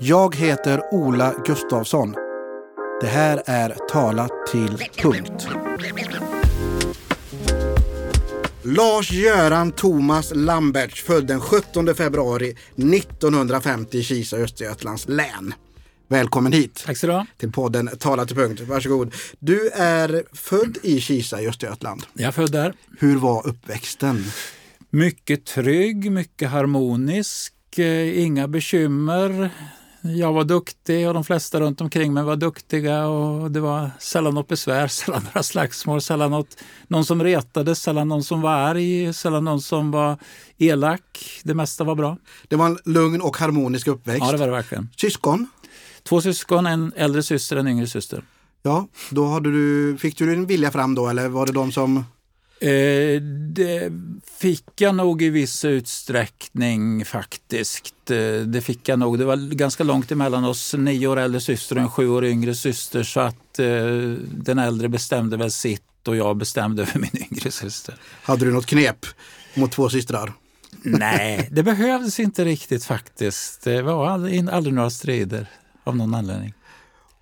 Jag heter Ola Gustafsson. Det här är Tala till punkt. Lars-Göran Thomas Lamberts född den 17 februari 1950 i Kisa, Östergötlands län. Välkommen hit Tack så du till podden Tala till punkt. Varsågod. Du är född i Kisa i Östergötland. Jag är född där. Hur var uppväxten? Mycket trygg, mycket harmonisk, eh, inga bekymmer. Jag var duktig och de flesta runt omkring mig var duktiga och det var sällan något besvär, sällan några slagsmål, sällan något, någon som retades, sällan någon som var arg, sällan någon som var elak. Det mesta var bra. Det var en lugn och harmonisk uppväxt. Ja, det var det verkligen. Syskon? Två syskon, en äldre syster och en yngre syster. Ja, då hade du, fick du din vilja fram då eller var det de som... Eh, det fick jag nog i viss utsträckning faktiskt. Eh, det fick jag nog. Det var ganska långt emellan oss, nio år äldre syster och en sju år yngre syster så att eh, den äldre bestämde väl sitt och jag bestämde över min yngre syster. Hade du något knep mot två systrar? Nej, det behövdes inte riktigt faktiskt. Det var aldrig, aldrig några strider av någon anledning.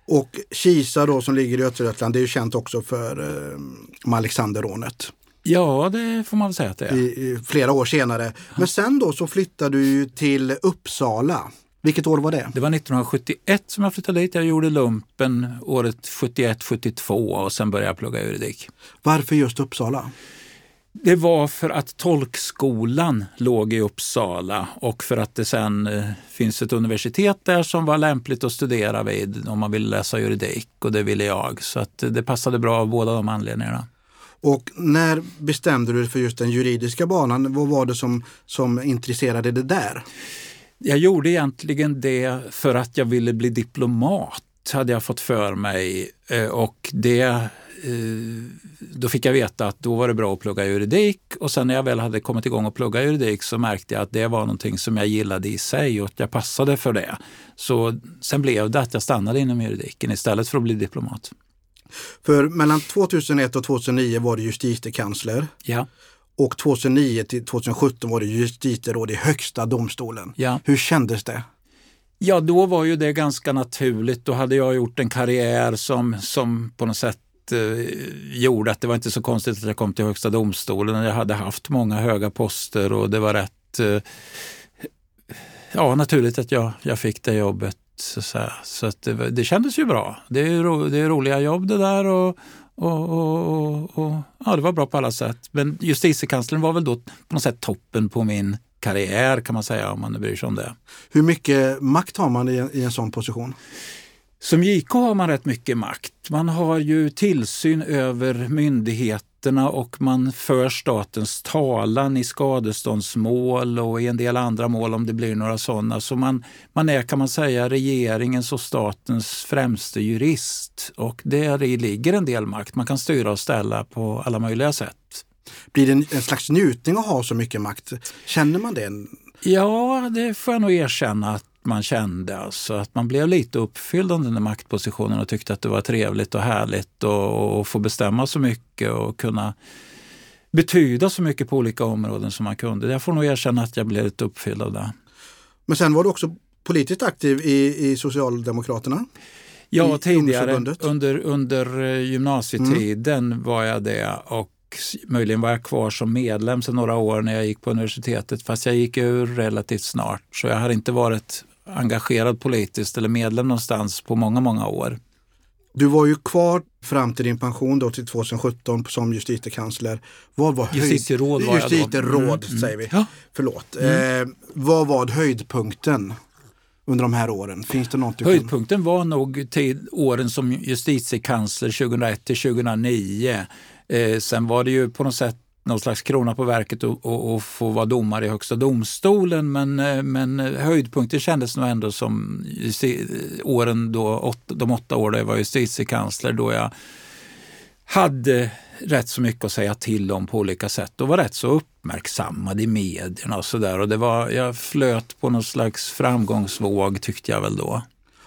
Och Kisa då som ligger i Östergötland, det är ju känt också för eh, Alexanderrånet. Ja, det får man väl säga att det är. I, flera år senare. Men sen då så flyttade du till Uppsala. Vilket år var det? Det var 1971 som jag flyttade dit. Jag gjorde lumpen året 71-72 och sen började jag plugga juridik. Varför just Uppsala? Det var för att tolkskolan låg i Uppsala och för att det sen eh, finns ett universitet där som var lämpligt att studera vid om man ville läsa juridik och det ville jag. Så att det passade bra av båda de anledningarna. Och när bestämde du dig för just den juridiska banan? Vad var det som, som intresserade dig där? Jag gjorde egentligen det för att jag ville bli diplomat, hade jag fått för mig. Eh, och det eh, då fick jag veta att då var det bra att plugga juridik och sen när jag väl hade kommit igång och plugga juridik så märkte jag att det var någonting som jag gillade i sig och att jag passade för det. Så sen blev det att jag stannade inom juridiken istället för att bli diplomat. För mellan 2001 och 2009 var du justitiekansler. Ja. Och 2009 till 2017 var du justitieråd i Högsta domstolen. Ja. Hur kändes det? Ja, då var ju det ganska naturligt. Då hade jag gjort en karriär som, som på något sätt eh, gjorde att det var inte så konstigt att jag kom till Högsta domstolen. Jag hade haft många höga poster och det var rätt eh, ja, naturligt att jag, jag fick det jobbet. Så, så att det, det kändes ju bra. Det är, ro, det är roliga jobb det där och, och, och, och, ja, det var bra på alla sätt. Men justitiekanslern var väl då på något sätt toppen på min karriär kan man säga om man nu bryr sig om det. Hur mycket makt har man i en, i en sån position? Som JK har man rätt mycket makt. Man har ju tillsyn över myndigheterna och man för statens talan i skadeståndsmål och i en del andra mål om det blir några sådana. Så man, man är kan man säga regeringens och statens främste jurist och där ligger en del makt. Man kan styra och ställa på alla möjliga sätt. Blir det en, en slags njutning att ha så mycket makt? Känner man det? Ja, det får jag nog erkänna att man kände. Alltså att man blev lite uppfylld av den där maktpositionen och tyckte att det var trevligt och härligt att få bestämma så mycket och kunna betyda så mycket på olika områden som man kunde. Jag får nog erkänna att jag blev lite uppfylld av det. Men sen var du också politiskt aktiv i, i Socialdemokraterna? Ja, tidigare under, under eh, gymnasietiden mm. var jag det och möjligen var jag kvar som medlem så några år när jag gick på universitetet fast jag gick ur relativt snart. Så jag har inte varit engagerad politiskt eller medlem någonstans på många, många år. Du var ju kvar fram till din pension då till 2017 som justitiekansler. Vad var höjd... Justitieråd var Justitieråd jag då. Mm. säger vi. Ja. Förlåt. Mm. Eh, vad var höjdpunkten under de här åren? Finns det något Höjdpunkten kan... var nog till åren som justitiekansler 2001 till 2009. Eh, sen var det ju på något sätt någon slags krona på verket att få vara domare i Högsta domstolen. Men, eh, men höjdpunkten kändes nog ändå som åren då, de åtta år då jag var justitiekansler då jag hade rätt så mycket att säga till om på olika sätt och var rätt så uppmärksammad i medierna och sådär. jag flöt på någon slags framgångsvåg tyckte jag väl då.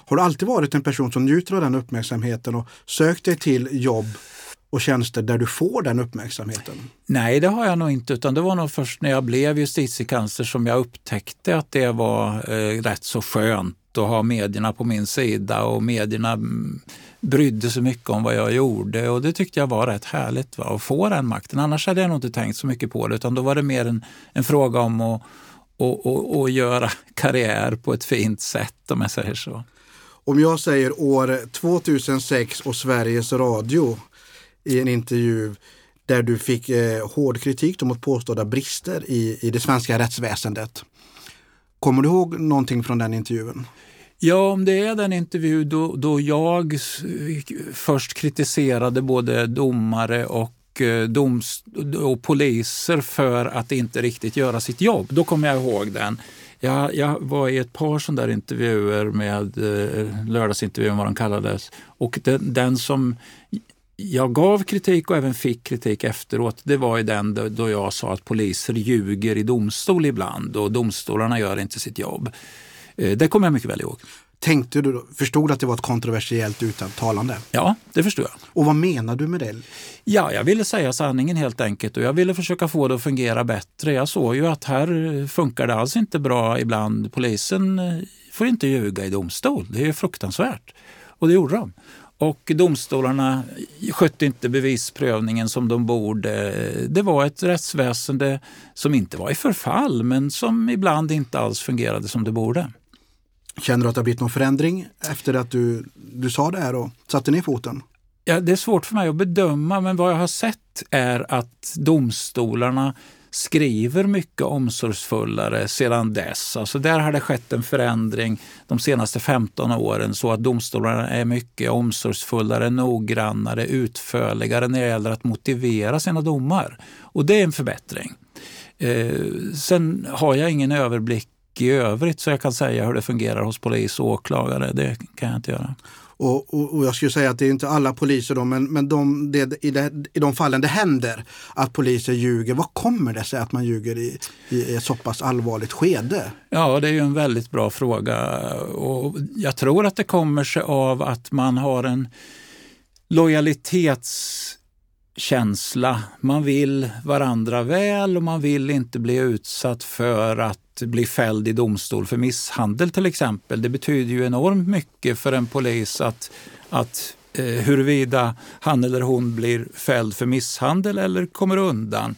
Har du alltid varit en person som njuter av den uppmärksamheten och sökt dig till jobb och tjänster där du får den uppmärksamheten? Nej, det har jag nog inte. utan Det var nog först när jag blev justitiekansler som jag upptäckte att det var eh, rätt så skönt att ha medierna på min sida och medierna mm, brydde sig mycket om vad jag gjorde och det tyckte jag var rätt härligt va? att få den makten. Annars hade jag nog inte tänkt så mycket på det utan då var det mer en, en fråga om att och, och, och göra karriär på ett fint sätt om jag säger så. Om jag säger år 2006 och Sveriges Radio i en intervju där du fick eh, hård kritik mot påstådda brister i, i det svenska rättsväsendet. Kommer du ihåg någonting från den intervjun? Ja, om det är den intervju då, då jag eh, först kritiserade både domare och eh, doms och poliser för att inte riktigt göra sitt jobb. Då kommer jag ihåg den. Jag, jag var i ett par sådana där intervjuer med eh, lördagsintervjun vad de kallades. Och den, den som jag gav kritik och även fick kritik efteråt, det var ju den då jag sa att poliser ljuger i domstol ibland och domstolarna gör inte sitt jobb. Eh, det kommer jag mycket väl ihåg. Tänkte du, förstod du att det var ett kontroversiellt uttalande? Ja, det förstod jag. Och vad menar du med det? Ja, jag ville säga sanningen helt enkelt och jag ville försöka få det att fungera bättre. Jag såg ju att här funkar det alls inte bra ibland. Polisen eh, får inte ljuga i domstol. Det är fruktansvärt. Och det gjorde de. Och domstolarna skötte inte bevisprövningen som de borde. Det var ett rättsväsende som inte var i förfall men som ibland inte alls fungerade som det borde. Känner du att det har blivit någon förändring efter att du, du sa det här och satte ner foten? Ja, det är svårt för mig att bedöma men vad jag har sett är att domstolarna skriver mycket omsorgsfullare sedan dess. Alltså där har det skett en förändring de senaste 15 åren så att domstolarna är mycket omsorgsfullare, noggrannare, utförligare när det gäller att motivera sina domar. Och det är en förbättring. Eh, sen har jag ingen överblick i övrigt så jag kan säga hur det fungerar hos polis och åklagare. Det kan jag inte göra. Och, och, och, jag skulle säga att det är inte alla poliser då, men, men de, det, i, det, i de fallen det händer att poliser ljuger, vad kommer det sig att man ljuger i, i ett så pass allvarligt skede? Ja, det är ju en väldigt bra fråga. Och jag tror att det kommer sig av att man har en lojalitets känsla. Man vill varandra väl och man vill inte bli utsatt för att bli fälld i domstol för misshandel till exempel. Det betyder ju enormt mycket för en polis att, att eh, huruvida han eller hon blir fälld för misshandel eller kommer undan.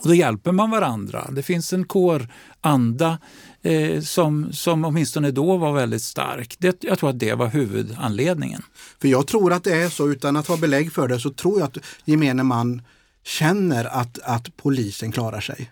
Och då hjälper man varandra. Det finns en kåranda eh, som, som åtminstone då var väldigt stark. Det, jag tror att det var huvudanledningen. För jag tror att det är så, utan att ha belägg för det, så tror jag att gemene man känner att, att polisen klarar sig.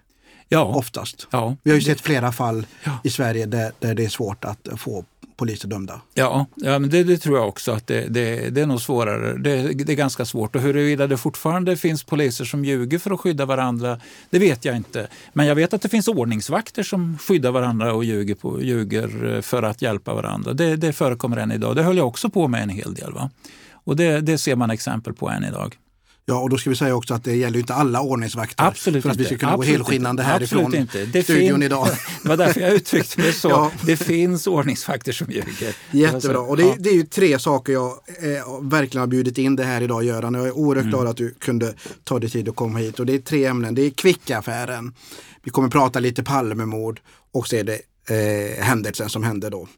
Ja. Oftast. Ja. Vi har ju sett flera fall ja. i Sverige där, där det är svårt att få poliser dömda. Ja, ja men det, det tror jag också att det, det, det är nog svårare. Det, det, är ganska svårt. Och huruvida det fortfarande finns poliser som ljuger för att skydda varandra, det vet jag inte. Men jag vet att det finns ordningsvakter som skyddar varandra och ljuger, på, ljuger eh, för att hjälpa varandra. Det, det förekommer än idag. Det höll jag också på med en hel del. Va? Och det, det ser man exempel på än idag. Ja, och då ska vi säga också att det gäller inte alla ordningsvakter. Absolut för att vi ska kunna Absolut gå helskinnande inte. härifrån Absolut inte. Det studion idag. det var därför jag uttryckte mig så. Ja. Det finns ordningsvakter som ljuger. Jättebra. Och det, det, är ju tre saker jag eh, verkligen har bjudit in det här idag Göran. Jag är oerhört mm. glad att du kunde ta dig tid att komma hit. Och det är tre ämnen. Det är Kvickaffären. Vi kommer prata lite Palmemord och så är det eh, händelsen som hände då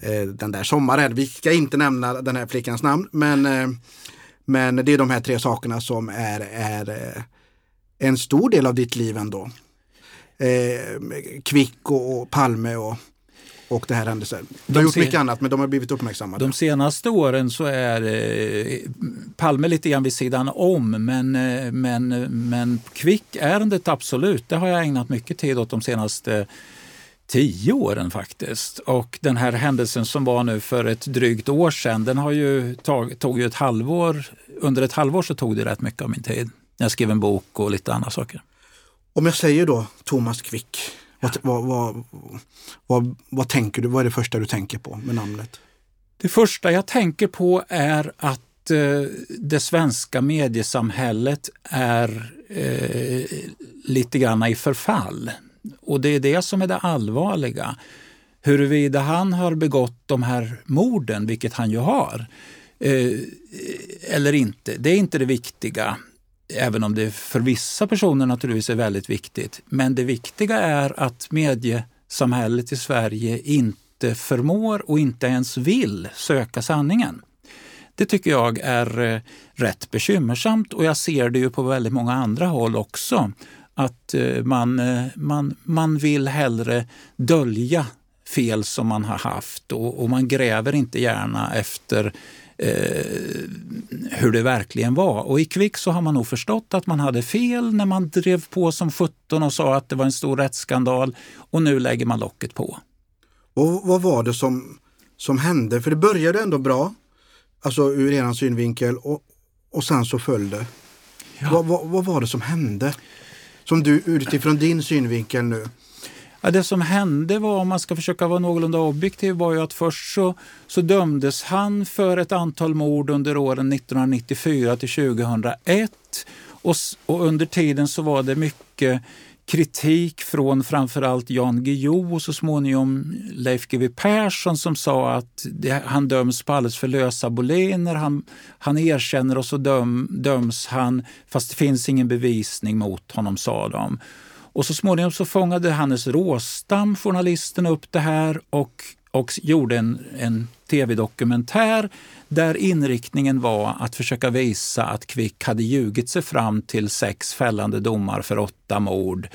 eh, den där sommaren. Vi ska inte nämna den här flickans namn men eh, men det är de här tre sakerna som är, är eh, en stor del av ditt liv ändå. Eh, Kvick och, och Palme och, och det här händelsen. Du de har gjort mycket annat men de har blivit uppmärksammade. De senaste åren så är eh, Palme lite grann vid sidan om men, eh, men, men Kvick-ärendet absolut, det har jag ägnat mycket tid åt de senaste tio åren faktiskt. Och den här händelsen som var nu för ett drygt år sedan, den har ju tag, tog ju ett halvår. Under ett halvår så tog det rätt mycket av min tid. Jag skrev en bok och lite andra saker. Om jag säger då Thomas Quick, ja. vad, vad, vad, vad, tänker du? Vad är det första du tänker på med namnet? Det första jag tänker på är att eh, det svenska mediesamhället är eh, lite grann i förfall. Och det är det som är det allvarliga. Huruvida han har begått de här morden, vilket han ju har, eh, eller inte, det är inte det viktiga. Även om det för vissa personer naturligtvis är väldigt viktigt. Men det viktiga är att mediesamhället i Sverige inte förmår och inte ens vill söka sanningen. Det tycker jag är eh, rätt bekymmersamt och jag ser det ju på väldigt många andra håll också. Att eh, man, eh, man, man vill hellre dölja fel som man har haft och, och man gräver inte gärna efter eh, hur det verkligen var. Och i Kvick så har man nog förstått att man hade fel när man drev på som 17 och sa att det var en stor rättsskandal och nu lägger man locket på. Och vad var det som, som hände? För det började ändå bra, alltså ur er synvinkel och, och sen så föll det. Ja. Vad, vad, vad var det som hände? Som du utifrån din synvinkel nu Ja, det som hände var, om man ska försöka vara någorlunda objektiv, var ju att först så, så dömdes han för ett antal mord under åren 1994 till 2001. Och, och under tiden så var det mycket kritik från framförallt Jan Guillou och så småningom Leif GW Persson som sa att det, han döms på alldeles för lösa boliner. Han, han erkänner och så döm, döms han fast det finns ingen bevisning mot honom, sa de. Och så småningom så fångade Hannes Råstam, journalisten, upp det här och, och gjorde en, en tv-dokumentär där inriktningen var att försöka visa att Quick hade ljugit sig fram till sex fällande domar för åtta mord.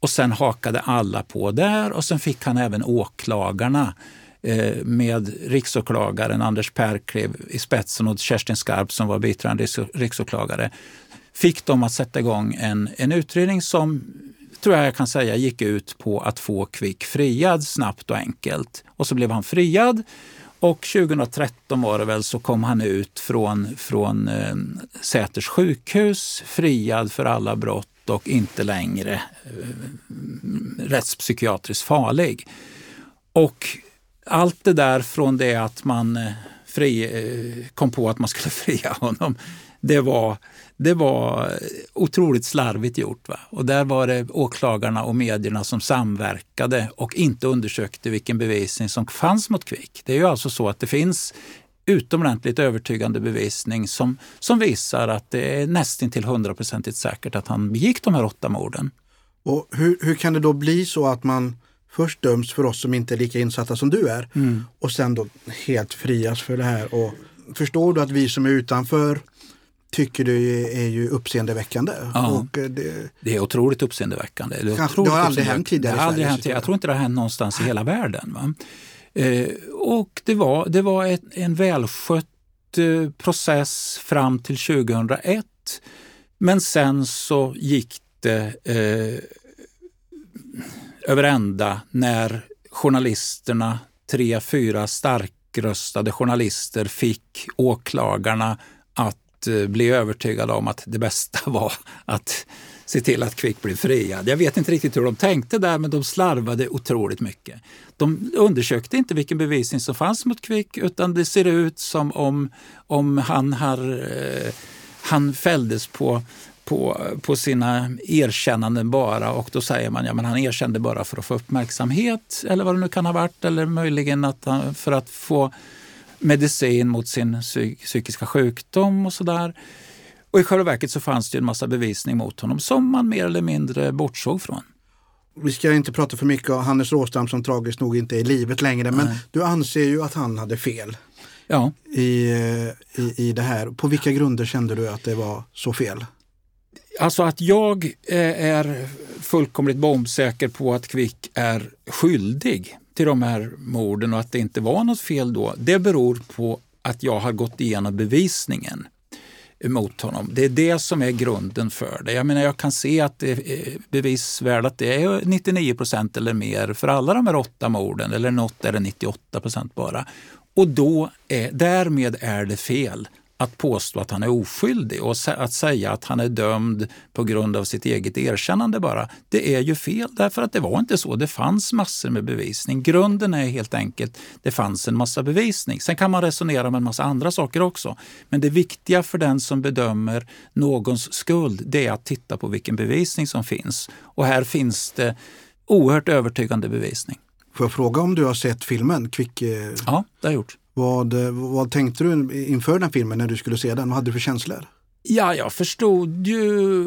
Och sen hakade alla på där och sen fick han även åklagarna eh, med riksåklagaren Anders Perklev i spetsen och Kerstin Skarp som var biträdande riksåklagare fick dem att sätta igång en, en utredning som tror jag jag kan säga gick ut på att få Kvick friad snabbt och enkelt. Och så blev han friad. Och 2013 var det väl så kom han ut från, från eh, Säters sjukhus friad för alla brott och inte längre eh, rättspsykiatriskt farlig. Och allt det där från det att man eh, fri, eh, kom på att man skulle fria honom, det var det var otroligt slarvigt gjort. Va? Och där var det åklagarna och medierna som samverkade och inte undersökte vilken bevisning som fanns mot Kvick. Det är ju alltså så att det finns utomordentligt övertygande bevisning som, som visar att det är nästintill hundraprocentigt säkert att han begick de här åtta morden. Och hur, hur kan det då bli så att man först döms för oss som inte är lika insatta som du är mm. och sen då helt frias för det här? Och förstår du att vi som är utanför tycker du är ju uppseendeväckande. Ja, och eh, det, det är otroligt uppseendeväckande. Det, kanske, otroligt det har aldrig hänt tidigare det har aldrig hänt, Jag tror inte det har hänt någonstans i hela världen. Va? Eh, och det var, det var ett, en välskött eh, process fram till 2001. Men sen så gick det eh, över ända när journalisterna, tre, fyra starkröstade journalister fick åklagarna att eh, bli övertygade om att det bästa var att se till att Kvick blev friad. Jag vet inte riktigt hur de tänkte där, men de slarvade otroligt mycket. De undersökte inte vilken bevisning som fanns mot Kvick, utan det ser ut som om, om han, har, eh, han fälldes på på, på sina erkännanden bara och då säger man ja men han erkände bara för att få uppmärksamhet eller vad det nu kan ha varit eller möjligen att han, för att få medicin mot sin psykiska sjukdom och sådär. Och i själva verket så fanns det en massa bevisning mot honom som man mer eller mindre bortsåg från. Vi ska inte prata för mycket om Hannes Råstam som tragiskt nog inte är i livet längre, men Nej. du anser ju att han hade fel ja. i, i, i det här. På vilka grunder kände du att det var så fel? Alltså att jag eh, är fullkomligt bombsäker på att Kvick är skyldig till de här morden och att det inte var något fel då, det beror på att jag har gått igenom bevisningen mot honom. Det är det som är grunden för det. Jag menar, jag kan se att det eh, är bevisvärdet det är 99 procent eller mer för alla de här åtta morden, eller något är det 98 procent bara. Och då är, därmed är det fel att påstå att han är oskyldig och att säga att han är dömd på grund av sitt eget erkännande bara, det är ju fel därför att det var inte så. Det fanns massor med bevisning. Grunden är helt enkelt, det fanns en massa bevisning. Sen kan man resonera om en massa andra saker också. Men det viktiga för den som bedömer någons skuld, det är att titta på vilken bevisning som finns. Och här finns det oerhört övertygande bevisning. Får jag fråga om du har sett filmen? Kvick... Ja, det har jag gjort. Vad, eh, vad tänkte du inför den filmen när du skulle se den? Vad hade du för känslor? Ja, jag förstod ju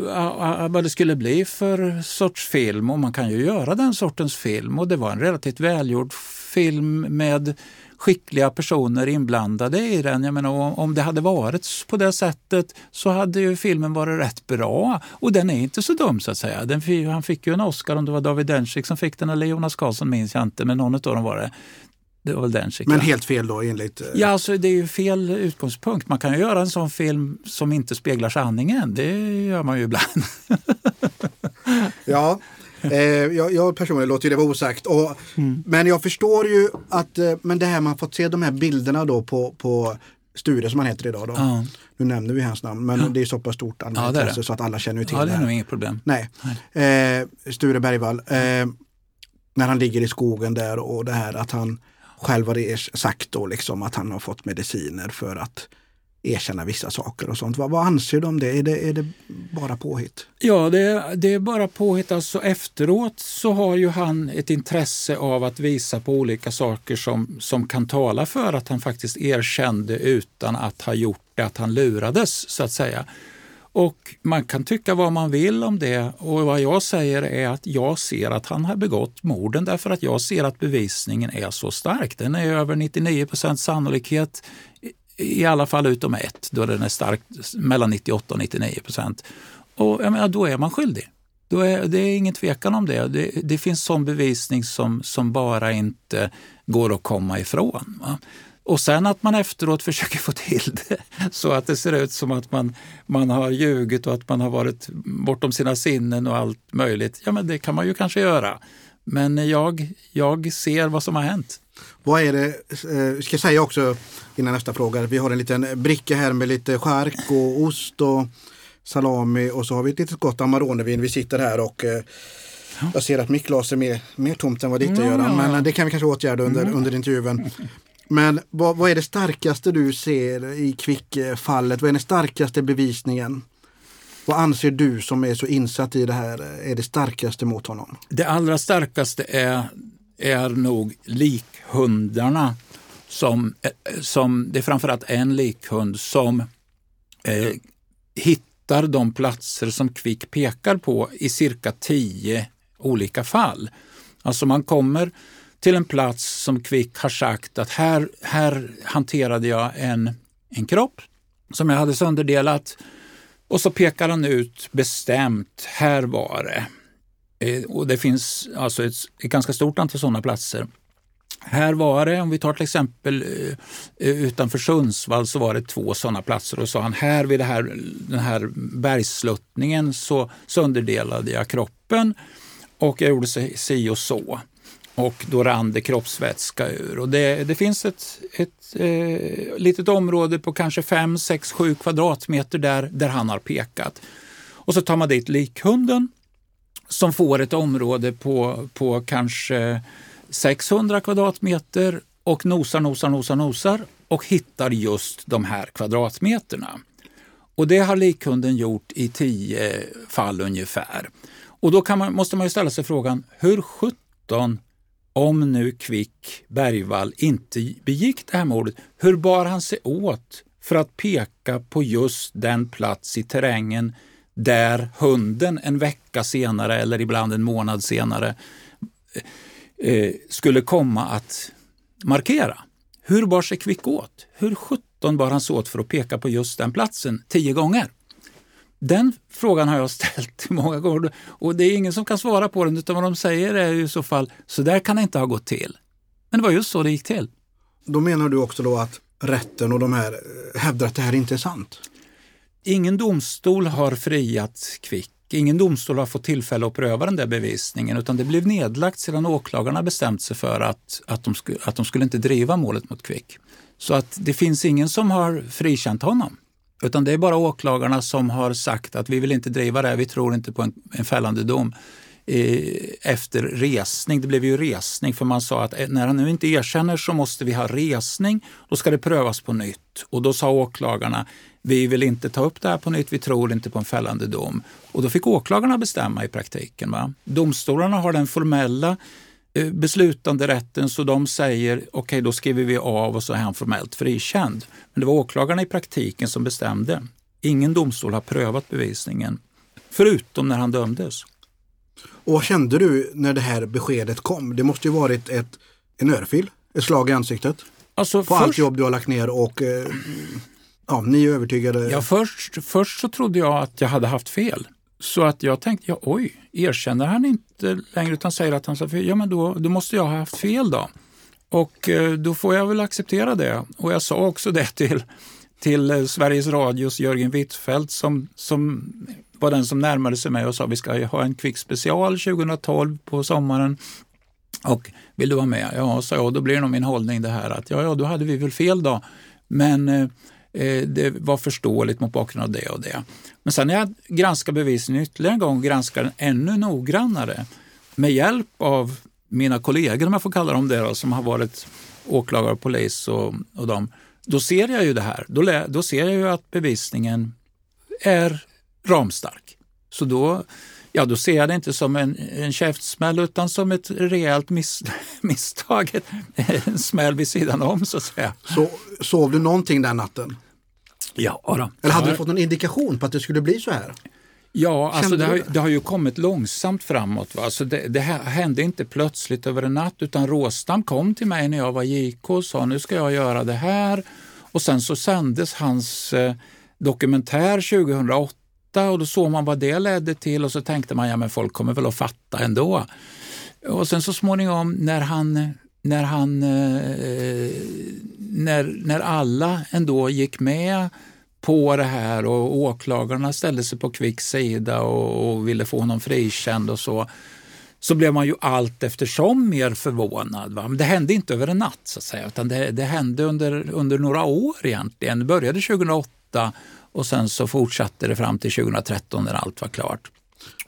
vad det skulle bli för sorts film och man kan ju göra den sortens film och det var en relativt välgjord film med skickliga personer inblandade i den. Jag menar, om det hade varit på det sättet så hade ju filmen varit rätt bra. Och den är inte så dum så att säga. Den, han fick ju en Oscar, om det var David Dencik som fick den eller Jonas Karlsson minns jag inte, men någon av dem var det. Det var väl Dencik. Men helt fel då enligt... Eh, ja, alltså det är ju fel utgångspunkt. Man kan ju göra en sån film som inte speglar sanningen. Det gör man ju ibland. ja, Eh, jag, jag personligen låter det vara osagt. Och, mm. Men jag förstår ju att, eh, men det här man fått se de här bilderna då på, på Sture som han heter idag. Då. Ja. Nu nämner vi hans namn men ja. det är så pass stort ja, det det. så att alla känner till ja, det. är nog inget problem. Nej. Nej. Eh, Sture Bergvall, eh, när han ligger i skogen där och det här att han själv har sagt då liksom att han har fått mediciner för att erkänna vissa saker och sånt. Vad, vad anser du om det? Är, det? är det bara påhitt? Ja, det, det är bara påhitt. Alltså efteråt så har ju han ett intresse av att visa på olika saker som, som kan tala för att han faktiskt erkände utan att ha gjort det, att han lurades så att säga. Och man kan tycka vad man vill om det och vad jag säger är att jag ser att han har begått morden därför att jag ser att bevisningen är så stark. Den är över 99% sannolikhet i alla fall utom ett, då den är starkt mellan 98 och 99 procent. Och jag menar, då är man skyldig. Då är, det är ingen tvekan om det. Det, det finns sån bevisning som, som bara inte går att komma ifrån. Va? Och sen att man efteråt försöker få till det så att det ser ut som att man, man har ljugit och att man har varit bortom sina sinnen och allt möjligt. Ja, men det kan man ju kanske göra. Men jag, jag ser vad som har hänt. Vad är det, eh, ska jag säga också innan nästa fråga, vi har en liten bricka här med lite skärk och ost och salami och så har vi ett litet gott Amaronevin. Vi sitter här och eh, jag ser att mitt glas är mer, mer tomt än vad ditt är Göran, men det kan vi kanske åtgärda under, mm. under intervjun. Men vad, vad, är det starkaste du ser i Quick-fallet? Vad är den starkaste bevisningen? Vad anser du som är så insatt i det här är det starkaste mot honom? Det allra starkaste är, är nog likhundarna. Som, som, det är framförallt en likhund som eh, hittar de platser som Kvick pekar på i cirka tio olika fall. Alltså man kommer till en plats som Kvick har sagt att här, här hanterade jag en, en kropp som jag hade sönderdelat och så pekar han ut bestämt, här var det. Eh, och det finns alltså ett, ett ganska stort antal sådana platser. Här var det, om vi tar till exempel eh, eh, utanför Sundsvall så var det två sådana platser och sa han här vid det här, den här bergssluttningen så sönderdelade jag kroppen och jag gjorde si och så och då rann det kroppsvätska ur. Och det, det finns ett, ett eh, litet område på kanske 5, 6, 7 kvadratmeter där, där han har pekat. Och så tar man dit likhunden som får ett område på, på kanske 600 kvadratmeter och nosar, nosar, nosar, nosar och hittar just de här kvadratmeterna. Och det har likhunden gjort i tio fall ungefär. Och då man, måste man ju ställa sig frågan, hur sjutton om nu Kvick Bergvall inte begick det här mordet, hur bar han sig åt för att peka på just den plats i terrängen där hunden en vecka senare eller ibland en månad senare eh, skulle komma att markera? Hur bar sig Kvick åt? Hur sjutton bar han sig åt för att peka på just den platsen tio gånger? Den frågan har jag ställt många gånger och det är ingen som kan svara på den utan vad de säger är i så fall, så där kan det inte ha gått till. Men det var just så det gick till. Då menar du också då att rätten och de här hävdar att det här inte är sant? Ingen domstol har friat Kvick. Ingen domstol har fått tillfälle att pröva den där bevisningen utan det blev nedlagt sedan åklagarna bestämt sig för att, att, de, sku, att de skulle inte driva målet mot Kvick. Så att det finns ingen som har frikänt honom. Utan det är bara åklagarna som har sagt att vi vill inte driva det här, vi tror inte på en, en fällande dom efter resning. Det blev ju resning för man sa att eh, när han nu inte erkänner så måste vi ha resning. Då ska det prövas på nytt. Och då sa åklagarna vi vill inte ta upp det här på nytt, vi tror inte på en fällande dom. Och då fick åklagarna bestämma i praktiken. Va? Domstolarna har den formella Eh, beslutande rätten så de säger okej okay, då skriver vi av och så är han formellt frikänd. Men det var åklagarna i praktiken som bestämde. Ingen domstol har prövat bevisningen förutom när han dömdes. Och vad kände du när det här beskedet kom? Det måste ju varit ett, en örfil, ett slag i ansiktet. Alltså, på allt jobb du har lagt ner och eh, ja, ni är övertygade? Ja, först, först så trodde jag att jag hade haft fel. Så att jag tänkte, ja, oj, erkänner han inte längre utan säger att han sa fel, ja men då, då måste jag ha haft fel då. Och eh, då får jag väl acceptera det. Och jag sa också det till, till eh, Sveriges Radios Jörgen Wittfeldt som, som var den som närmade sig mig och sa vi ska ha en Kvick special 2012 på sommaren. Och vill du vara med? Ja, sa jag. Då blir nog min hållning det här att ja, ja, då hade vi väl fel då. Men eh, Eh, det var förståeligt mot bakgrund av det och det. Men sen när jag granskar bevisningen ytterligare en gång och granskar den ännu noggrannare med hjälp av mina kollegor, om jag får kalla dem det, då, som har varit åklagare och polis och, och dem, då ser jag ju det här. Då, då ser jag ju att bevisningen är ramstark. Så då, ja, då ser jag det inte som en, en käftsmäll utan som ett rejält miss, misstag, en smäll vid sidan om så att säga. Så sov du någonting den natten? Ja då. Eller hade du fått någon indikation på att det skulle bli så här? Ja, alltså det har, det har, ju kommit långsamt framåt. Va? Alltså det, det hände inte plötsligt över en natt utan Råstam kom till mig när jag var JK och sa nu ska jag göra det här. Och sen så sändes hans eh, dokumentär 2008 och då såg man vad det ledde till och så tänkte man ja men folk kommer väl att fatta ändå. Och sen så småningom när han när han eh, när, när alla ändå gick med på det här och åklagarna ställde sig på Kvicks sida och, och, ville få honom frikänd och så, så blev man ju allt eftersom mer förvånad. Va? Men det hände inte över en natt, så att säga, utan det, det hände under, under några år egentligen. Det började 2008 och sen så fortsatte det fram till 2013 när allt var klart.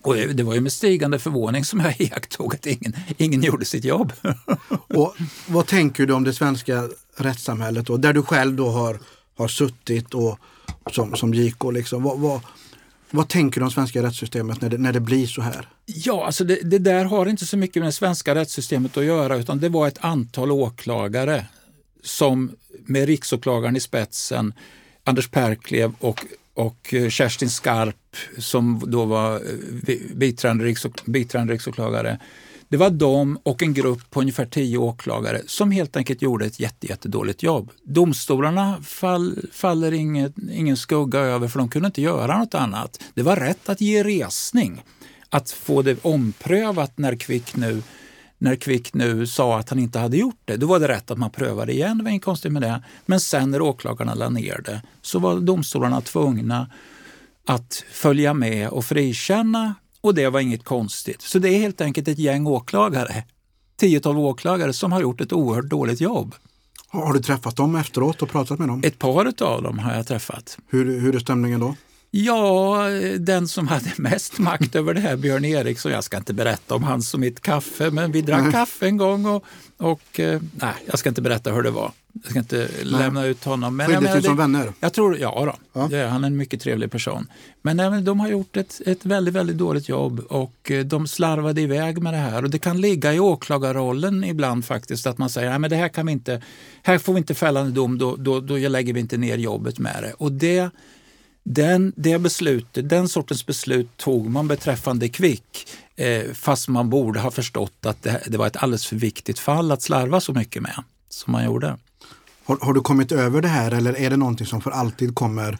Och det var ju med stigande förvåning som jag iakttog att ingen, ingen gjorde sitt jobb. och Vad tänker du om det svenska rättssamhället då, där du själv då har, har suttit och som, som JK? Liksom. Vad, vad, vad tänker du om svenska rättssystemet när det, när det blir så här? Ja, alltså det, det, där har inte så mycket med det svenska rättssystemet att göra utan det var ett antal åklagare som med riksåklagaren i spetsen, Anders Perklev och, och eh, Kerstin Skarp som då var eh, biträdande, riksåk, biträdande riksåklagare det var de och en grupp på ungefär tio åklagare som helt enkelt gjorde ett jätte, jättedåligt jobb. Domstolarna fall, faller inget, ingen skugga över för de kunde inte göra något annat. Det var rätt att ge resning, att få det omprövat när Kvick nu när Kvick nu sa att han inte hade gjort det, då var det rätt att man prövade igen, det var inget konstigt med det. Men sen när åklagarna lade ner det så var domstolarna tvungna att följa med och frikänna och det var inget konstigt. Så det är helt enkelt ett gäng åklagare, 10-12 åklagare som har gjort ett oerhört dåligt jobb. Har du träffat dem efteråt och pratat med dem? Ett par av dem har jag träffat. Hur, hur är stämningen då? Ja, den som hade mest makt över det här, Björn Eriksson, jag ska inte berätta om hans och mitt kaffe, men vi drack kaffe en gång och, och eh, nej, jag ska inte berätta hur det var. Jag ska inte nej. lämna ut honom. Men Skildes du som vänner? Jag tror, ja, då, ja. Det, han är en mycket trevlig person. Men nej, de har gjort ett, ett väldigt, väldigt dåligt jobb och eh, de slarvade iväg med det här. Och det kan ligga i åklagarrollen ibland faktiskt att man säger, nej men det här kan vi inte, här får vi inte fällande dom, då, då, då lägger vi inte ner jobbet med det. Och det den, det beslutet, den sortens beslut tog man beträffande Kvick eh, fast man borde ha förstått att det, det, var ett alldeles för viktigt fall att slarva så mycket med som man gjorde. Har, har, du kommit över det här eller är det någonting som för alltid kommer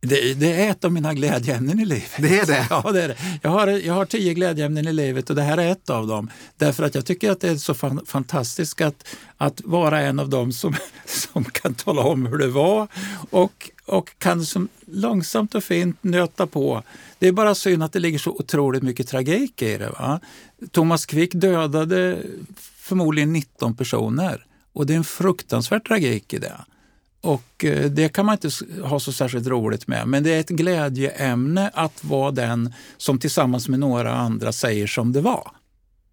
det, det, är ett av mina glädjeämnen i livet. Det är det? Ja, det är det. Jag har, jag har tio glädjeämnen i livet och det här är ett av dem. Därför att jag tycker att det är så fan, fantastiskt att, att vara en av dem som, som kan tala om hur det var och, och kan som långsamt och fint nöta på. Det är bara synd att det ligger så otroligt mycket tragik i det. Va? Thomas Quick dödade förmodligen 19 personer och det är en fruktansvärd tragik i det. Och eh, det kan man inte ha så särskilt roligt med, men det är ett glädjeämne att vara den som tillsammans med några andra säger som det var.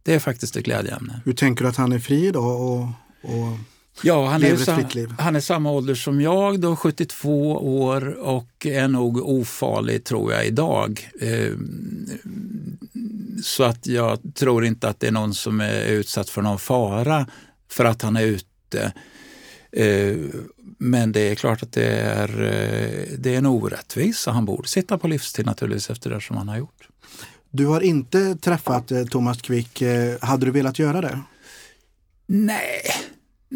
Det är faktiskt ett glädjeämne. Hur tänker du att han är fri idag och, och ja, han lever är ett fritt liv? Han är samma ålder som jag, då, 72 år och är nog ofarlig tror jag idag. Eh, så att jag tror inte att det är någon som är utsatt för någon fara för att han är ute. Eh, men det är klart att det är, eh, det är en orättvisa. Han borde sitta på livstid naturligtvis efter det som han har gjort. Du har inte träffat eh, Thomas Quick. Hade du velat göra det? Nej,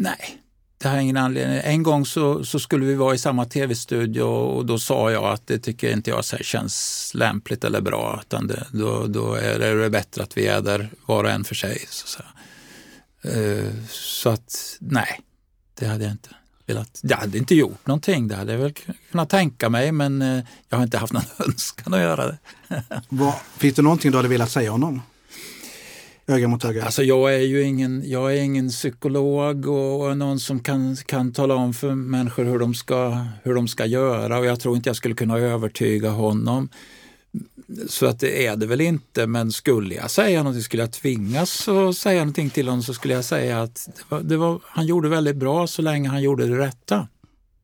nej. Det har ingen anledning. En gång så, så skulle vi vara i samma tv-studio och då sa jag att det tycker inte jag så känns lämpligt eller bra. Utan det, då, då är det bättre att vi är där var och en för sig. Så, uh, så att nej, det hade jag inte velat. Jag hade inte gjort någonting. Det hade jag väl kunnat tänka mig men uh, jag har inte haft någon önskan att göra det. Vad, finns det någonting du hade velat säga honom? Öga mot öga? Alltså jag är ju ingen, jag är ingen psykolog och någon som kan, kan tala om för människor hur de, ska, hur de ska göra och jag tror inte jag skulle kunna övertyga honom. Så att det är det väl inte, men skulle jag säga någonting, skulle jag tvingas att säga någonting till honom så skulle jag säga att det var, det var, han gjorde väldigt bra så länge han gjorde det rätta.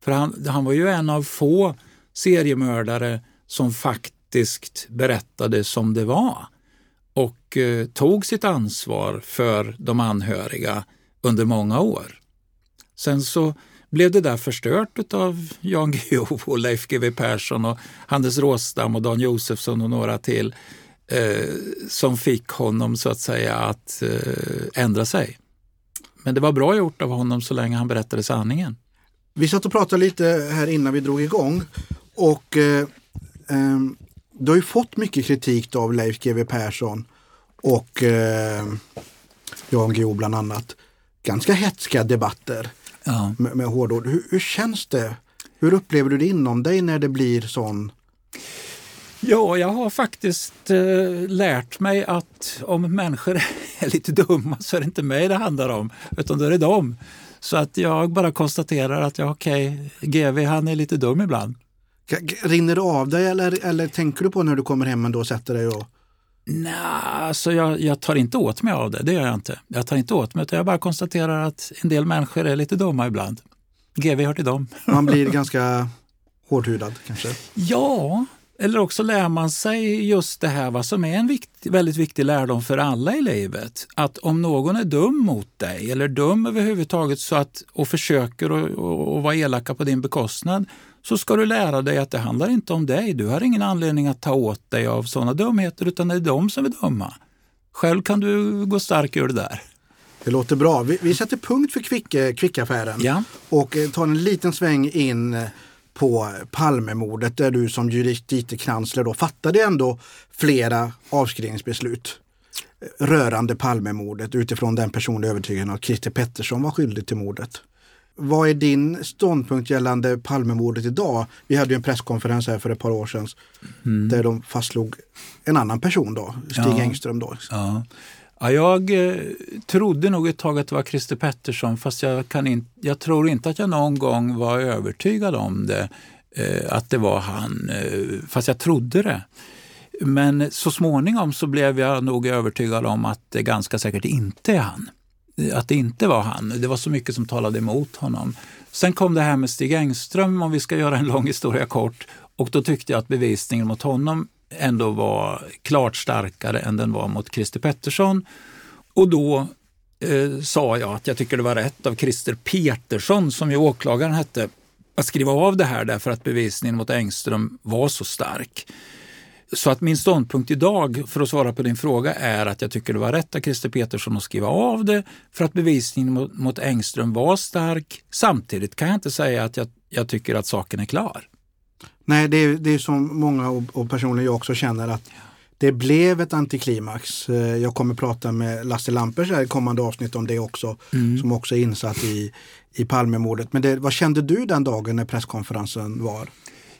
För han, han var ju en av få seriemördare som faktiskt berättade som det var och eh, tog sitt ansvar för de anhöriga under många år. Sen så blev det där förstört av Jan Guillou och Leif GW Persson och Hannes Råstam och Dan Josefsson och några till eh, som fick honom så att säga att eh, ändra sig. Men det var bra gjort av honom så länge han berättade sanningen. Vi satt och pratade lite här innan vi drog igång och eh, eh du har ju fått mycket kritik av Leif GW Persson och eh, Jan Guillou bland annat. Ganska hetska debatter ja. med, med hårdord. Hur, hur känns det? Hur upplever du det inom dig när det blir sån Ja, jag har faktiskt eh, lärt mig att om människor är lite dumma så är det inte mig det handlar om, utan då är det dem. Så att jag bara konstaterar att ja, okej, okay, GV han är lite dum ibland. Rinner det av dig eller, eller tänker du på när du kommer hem och då sätter dig och Nej, alltså jag, jag, tar inte åt mig av det. Det gör jag inte. Jag tar inte åt mig, utan jag bara konstaterar att en del människor är lite dumma ibland. GV hör till dem. Man blir ganska hårdhudad kanske? Ja, eller också lär man sig just det här vad som är en viktig, väldigt viktig lärdom för alla i livet. Att om någon är dum mot dig eller dum överhuvudtaget så att, och försöker att vara elaka på din bekostnad så ska du lära dig att det handlar inte om dig. Du har ingen anledning att ta åt dig av sådana dumheter utan det är de som är dumma. Själv kan du gå stark ur det där. Det låter bra. Vi, vi sätter punkt för kvick, kvickaffären ja. och eh, tar en liten sväng in eh, på Palmemordet där du som justitiekansler då fattade ändå flera avskrivningsbeslut eh, rörande Palmemordet utifrån den personliga övertygelsen att Christer Pettersson var skyldig till mordet. Vad är din ståndpunkt gällande Palmemordet idag? Vi hade ju en presskonferens här för ett par år sedan mm. där de fastslog en annan person då, Stig ja. Engström. Då. Ja. Ja, jag eh, trodde nog ett tag att det var Christer Pettersson fast jag, kan in, jag tror inte att jag någon gång var övertygad om det, eh, att det var han, eh, fast jag trodde det. Men så småningom så blev jag nog övertygad om att det ganska säkert inte är han att det inte var han. Det var så mycket som talade emot honom. Sen kom det här med Stig Engström, om vi ska göra en lång historia kort. Och då tyckte jag att bevisningen mot honom ändå var klart starkare än den var mot Christer Pettersson. Och då eh, sa jag att jag tycker det var rätt av Christer Petersson, som ju åklagaren hette, att skriva av det här därför att bevisningen mot Engström var så stark. Så att min ståndpunkt idag, för att svara på din fråga, är att jag tycker det var rätt av Christer Petersson att skriva av det för att bevisningen mot, mot Engström var stark. Samtidigt kan jag inte säga att jag, jag tycker att saken är klar. Nej, det är, det är som många och, och personligen jag också känner att det blev ett antiklimax. Eh, jag kommer prata med Lasse Lampers i kommande avsnitt om det också, mm. som också är insatt i, i Palmemordet. Men det, vad kände du den dagen när presskonferensen var?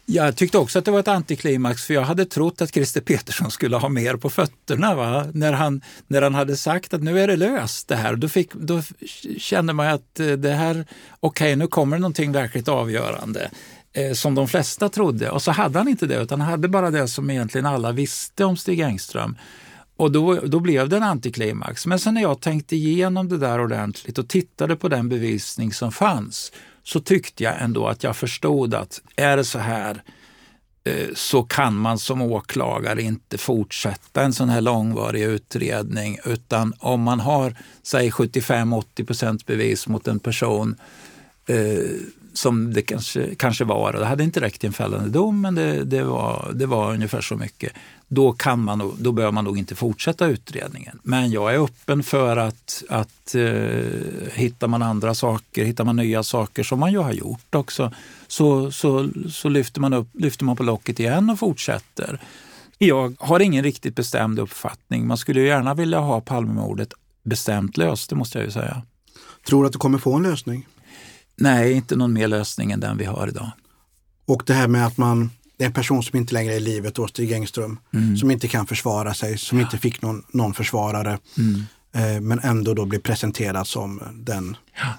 Jag tyckte också att det var ett antiklimax för jag hade trott att Christer Petersson skulle ha mer på fötterna. Va? När, han, när han hade sagt att nu är det löst det här. Då, fick, då kände man att eh, det här, okej okay, nu kommer någonting verkligt avgörande. Eh, som de flesta trodde. Och så hade han inte det utan han hade bara det som egentligen alla visste om Stig Engström. Och då, då blev det en antiklimax. Men sen när jag tänkte igenom det där ordentligt och tittade på den bevisning som fanns så tyckte jag ändå att jag förstod att är det så här eh, så kan man som åklagare inte fortsätta en sån här långvarig utredning utan om man har säg 75-80 procent bevis mot en person eh, som det kanske, kanske var. Det hade inte räckt till en fällande dom, men det, det, var, det var ungefär så mycket. Då, kan man, då behöver man nog inte fortsätta utredningen. Men jag är öppen för att, att eh, hittar man andra saker, hittar man nya saker som man ju har gjort också, så, så, så lyfter, man upp, lyfter man på locket igen och fortsätter. Jag har ingen riktigt bestämd uppfattning. Man skulle gärna vilja ha Palmemordet bestämt löst, det måste jag ju säga. Tror du att du kommer få en lösning? Nej, inte någon mer lösning än den vi har idag. Och det här med att man, det är en person som inte längre är i livet, då, Stig Engström, mm. som inte kan försvara sig, som ja. inte fick någon, någon försvarare, mm. eh, men ändå då blir presenterad som den ja.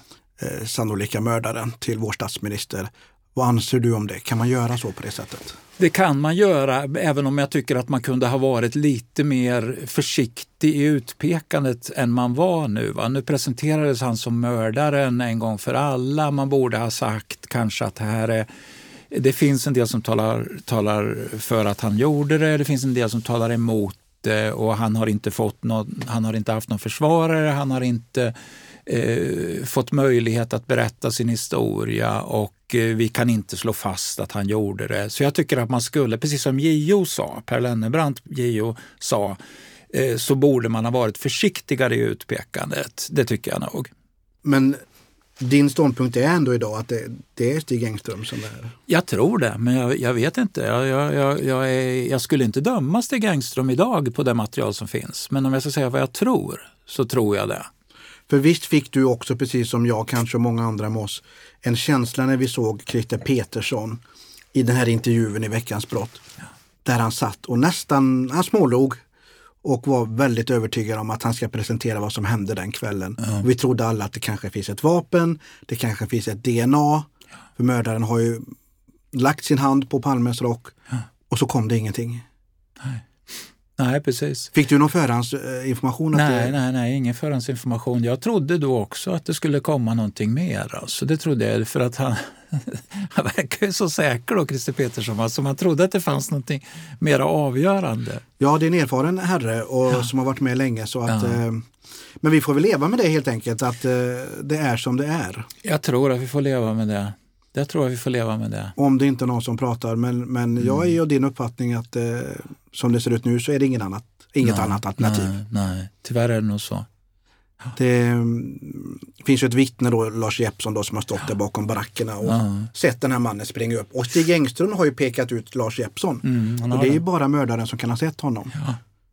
eh, sannolika mördaren till vår statsminister. Vad anser du om det? Kan man göra så på det sättet? Det kan man göra, även om jag tycker att man kunde ha varit lite mer försiktig i utpekandet än man var nu. Va? Nu presenterades han som mördaren en gång för alla. Man borde ha sagt kanske att det här är det finns en del som talar, talar för att han gjorde det, det finns en del som talar emot det och han har inte, fått någon, han har inte haft någon försvarare, han har inte eh, fått möjlighet att berätta sin historia och vi kan inte slå fast att han gjorde det. Så jag tycker att man skulle, precis som JO sa, Per Lennebrant, JO, sa, eh, så borde man ha varit försiktigare i utpekandet. Det tycker jag nog. Men din ståndpunkt är ändå idag att det, det är Stig Engström som är... Jag tror det, men jag, jag vet inte. Jag, jag, jag, är, jag, skulle inte döma Stig Engström idag på det material som finns. Men om jag ska säga vad jag tror, så tror jag det. För visst fick du också, precis som jag, kanske många andra med oss, en känsla när vi såg Christer Petersson i den här intervjun i Veckans brott. Ja. Där han satt och nästan, han smålog och var väldigt övertygad om att han ska presentera vad som hände den kvällen. Ja. vi trodde alla att det kanske finns ett vapen, det kanske finns ett DNA. För mördaren har ju lagt sin hand på Palmes rock och så kom det ingenting. Nej. Nej, precis. Fick du någon förhandsinformation? Nej, det... nej, nej, ingen förhandsinformation. Jag trodde då också att det skulle komma någonting mer. Alltså, det trodde jag, för att han, han verkar ju så säker då, Christer Petersson. Alltså, man trodde att det fanns någonting mer avgörande. Ja, det är en erfaren herre och, ja. som har varit med länge. Så att, ja. eh, men vi får väl leva med det helt enkelt, att eh, det är som det är. Jag tror att vi får leva med det. Jag tror att vi får leva med det. Om det inte är någon som pratar. Men, men mm. jag är av din uppfattning att eh, som det ser ut nu så är det ingen annat, inget nej, annat alternativ. Nej, nej, tyvärr är det nog så. Det mm, finns ju ett vittne då, Lars Jeppsson då, som har stått där bakom barackerna och ja. sett den här mannen springa upp. Och Stig Engström har ju pekat ut Lars Jeppsson. Mm, och det är ju bara mördaren som kan ha sett honom.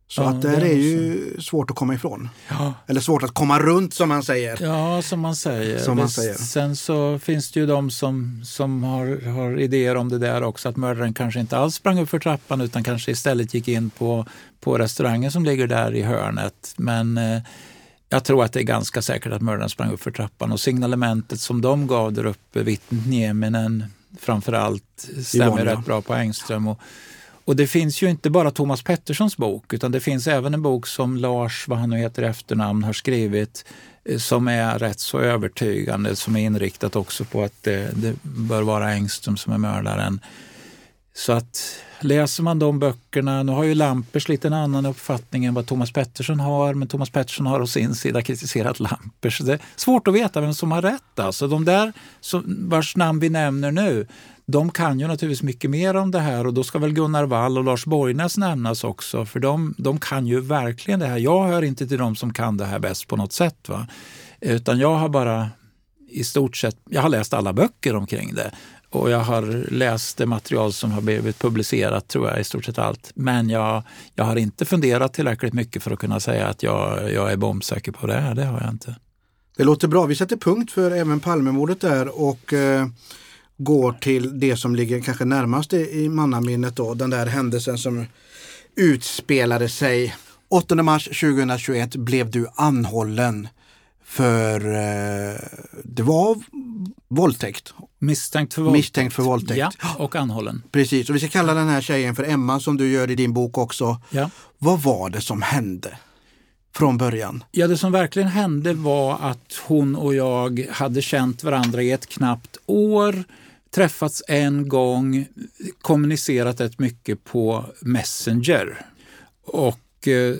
Så ja, att det, det är ju svårt att komma ifrån. Ja. Eller svårt att komma runt som man säger. Ja, som man säger. Som man säger. Sen så finns det ju de som, som har, har idéer om det där också, att mördaren kanske inte alls sprang upp för trappan utan kanske istället gick in på, på restaurangen som ligger där i hörnet. Men eh, jag tror att det är ganska säkert att mördaren sprang upp för trappan och signalementet som de gav där uppe, vittnet Nieminen framför allt, stämmer rätt bra på Engström. Och, och det finns ju inte bara Thomas Petterssons bok utan det finns även en bok som Lars, vad han nu heter i efternamn, har skrivit eh, som är rätt så övertygande, som är inriktat också på att det, det bör vara Engström som är mördaren. Så att läser man de böckerna, nu har ju Lampers lite en annan uppfattning än vad Thomas Pettersson har, men Thomas Pettersson har å sin sida kritiserat Lampers. det är svårt att veta vem som har rätt. Alltså de där som, vars namn vi nämner nu, de kan ju naturligtvis mycket mer om det här och då ska väl Gunnar Wall och Lars Borgnäs nämnas också för de, de kan ju verkligen det här. Jag hör inte till de som kan det här bäst på något sätt. Va? Utan jag har bara i stort sett, jag har läst alla böcker omkring det och jag har läst det material som har blivit publicerat, tror jag, i stort sett allt. Men jag, jag har inte funderat tillräckligt mycket för att kunna säga att jag, jag är bombsäker på det. här. Det har jag inte. Det låter bra. Vi sätter punkt för även Palmemordet där och eh, går till det som ligger kanske närmast i mannaminnet då, den där händelsen som utspelade sig 8 mars 2021 blev du anhållen för eh, det var våldtäkt. Misstänkt för våldtäkt. Misstänkt för våldtäkt. Ja, och anhållen. Precis, och vi ska kalla den här tjejen för Emma som du gör i din bok också. Ja. Vad var det som hände? Från början? Ja, det som verkligen hände var att hon och jag hade känt varandra i ett knappt år träffats en gång, kommunicerat rätt mycket på Messenger. Och eh,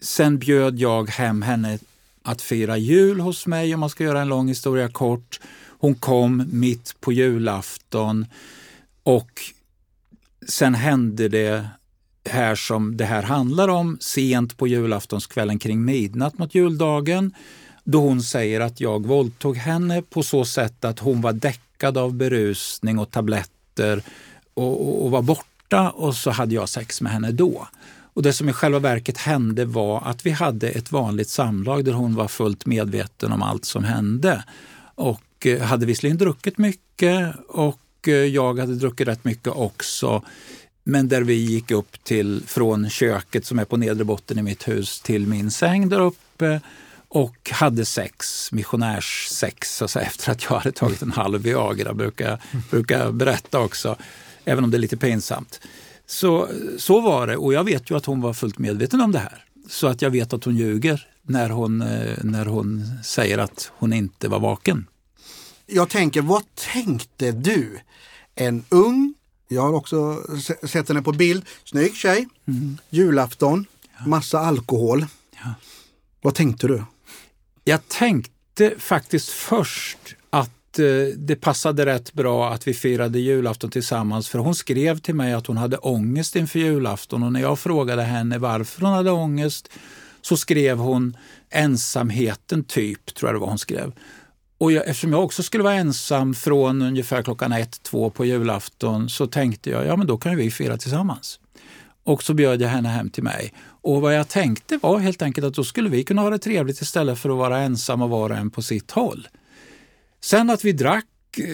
sen bjöd jag hem henne att fira jul hos mig om man ska göra en lång historia kort. Hon kom mitt på julafton och sen hände det här som det här handlar om sent på julaftonskvällen kring midnatt mot juldagen då hon säger att jag våldtog henne på så sätt att hon var däckad av berusning och tabletter och, och, och var borta och så hade jag sex med henne då. Och Det som i själva verket hände var att vi hade ett vanligt samlag där hon var fullt medveten om allt som hände. Och eh, hade visserligen druckit mycket och eh, jag hade druckit rätt mycket också. Men där vi gick upp till, från köket som är på nedre botten i mitt hus till min säng där uppe och hade sex, missionärssex, så säga, efter att jag hade tagit en halv Viagra, brukar, brukar berätta också, även om det är lite pinsamt. Så, så var det och jag vet ju att hon var fullt medveten om det här. Så att jag vet att hon ljuger när hon, eh, när hon säger att hon inte var vaken. Jag tänker, vad tänkte du? En ung, jag har också sett henne på bild, snygg tjej, mm. julafton, massa alkohol. Ja. Vad tänkte du? Jag tänkte faktiskt först att eh, det passade rätt bra att vi firade julafton tillsammans för hon skrev till mig att hon hade ångest inför julafton och när jag frågade henne varför hon hade ångest så skrev hon ensamheten typ, tror jag det var hon skrev. Och jag, eftersom jag också skulle vara ensam från ungefär klockan ett, två på julafton så tänkte jag, ja men då kan vi fira tillsammans. Och så bjöd jag henne hem till mig. Och vad jag tänkte var helt enkelt att då skulle vi kunna ha det trevligt istället för att vara ensamma var och en på sitt håll. Sen att vi drack eh,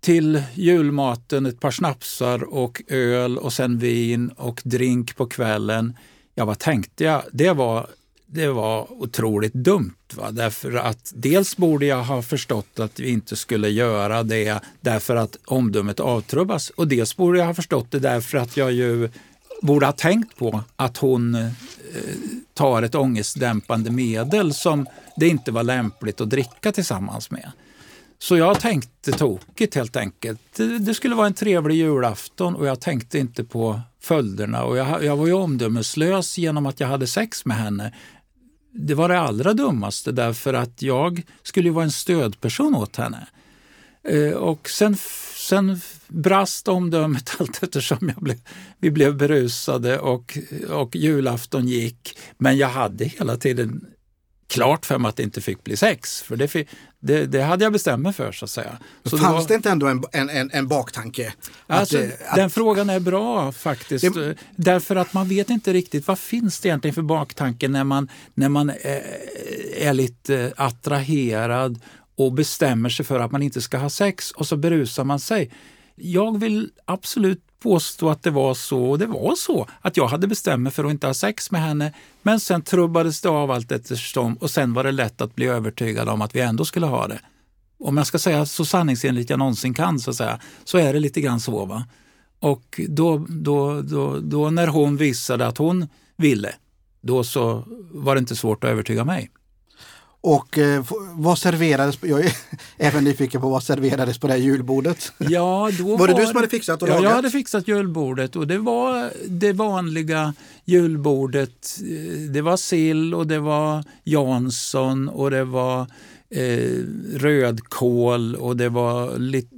till julmaten ett par snapsar och öl och sen vin och drink på kvällen. Ja, vad tänkte jag? Det var, det var otroligt dumt. Va? Därför att dels borde jag ha förstått att vi inte skulle göra det därför att omdömet avtrubbas och dels borde jag ha förstått det därför att jag ju borde ha tänkt på att hon eh, tar ett ångestdämpande medel som det inte var lämpligt att dricka tillsammans med. Så jag tänkte tokigt helt enkelt. Det, skulle vara en trevlig julafton och jag tänkte inte på följderna. Och jag, jag var ju omdömeslös genom att jag hade sex med henne. Det var det allra dummaste därför att jag skulle vara en stödperson åt henne. Eh, och sen sen brast omdömet allt eftersom jag blev, vi blev berusade och, och julafton gick. Men jag hade hela tiden klart för mig att det inte fick bli sex. För det, det, det hade jag bestämt mig för så att säga. Så fanns det, var, det inte ändå en, en, en baktanke? Alltså, att, att, den frågan är bra faktiskt. Det, därför att man vet inte riktigt vad finns det egentligen för baktanke när man, när man är, är lite attraherad och bestämmer sig för att man inte ska ha sex och så berusar man sig. Jag vill absolut påstå att det var så, och det var så, att jag hade bestämt mig för att inte ha sex med henne. Men sen trubbades det av allt eftersom och sen var det lätt att bli övertygad om att vi ändå skulle ha det. Om jag ska säga så sanningsenligt jag någonsin kan så, att säga, så är det lite grann så. Va? Och då, då, då, då när hon visade att hon ville, då så var det inte svårt att övertyga mig. Och eh, vad serverades, jag är även nyfiken på vad serverades på det här julbordet? Ja, då var, var det du som hade fixat och ja, lagat? jag hade fixat julbordet och det var det vanliga julbordet. Det var sill och det var Jansson och det var eh, rödkål och det var lite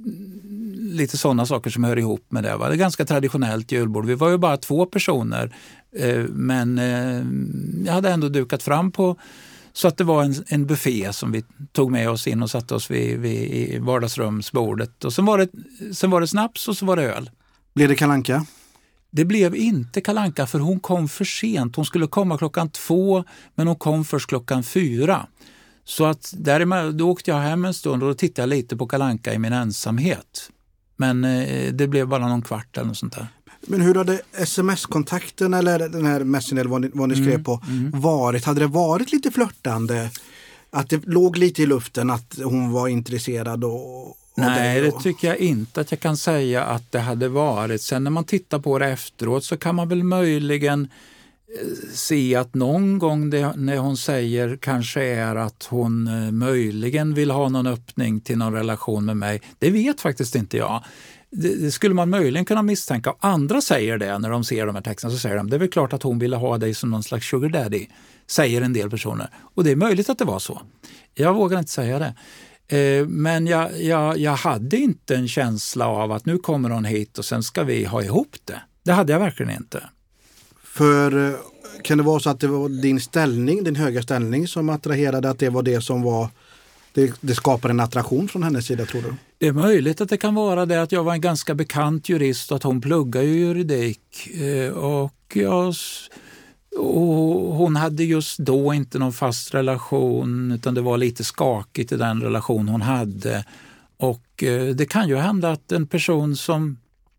lite sådana saker som hör ihop med det. Va? Det är ganska traditionellt julbord. Vi var ju bara två personer eh, men eh, jag hade ändå dukat fram på så att det var en, en buffé som vi tog med oss in och satte oss vid, vid vardagsrumsbordet. Och sen var, det, sen var det snaps och så var det öl. Blev det kalanka? Det blev inte kalanka för hon kom för sent. Hon skulle komma klockan två men hon kom först klockan fyra. Så att där, då åkte jag hem en stund och då tittade jag lite på kalanka i min ensamhet. Men eh, det blev bara någon kvart eller något sånt där. Men hur hade sms-kontakten eller den här messen eller vad ni, vad ni skrev mm, på mm. varit? Hade det varit lite flörtande? Att det låg lite i luften att hon var intresserad? Och, och Nej, det tycker jag inte att jag kan säga att det hade varit. Sen när man tittar på det efteråt så kan man väl möjligen eh, se att någon gång det, när hon säger kanske är att hon eh, möjligen vill ha någon öppning till någon relation med mig. Det vet faktiskt inte jag det, det, skulle man möjligen kunna misstänka. Andra säger det när de ser de här texterna. Så säger de det är väl klart att hon ville ha dig som någon slags sugar daddy, säger en del personer. Och det är möjligt att det var så. Jag vågar inte säga det. Eh, men jag, jag, jag hade inte en känsla av att nu kommer hon hit och sen ska vi ha ihop det. Det hade jag verkligen inte. För eh, kan det vara så att det var din ställning, din höga ställning som attraherade, att det var det som var det, det skapar en attraktion från hennes sida tror du? Det är möjligt att det kan vara det att jag var en ganska bekant jurist och att hon pluggar ju juridik. Eh, och, jag, och hon hade just då inte någon fast relation utan det var lite skakigt i den relation hon hade. Och eh, det kan ju hända att en person som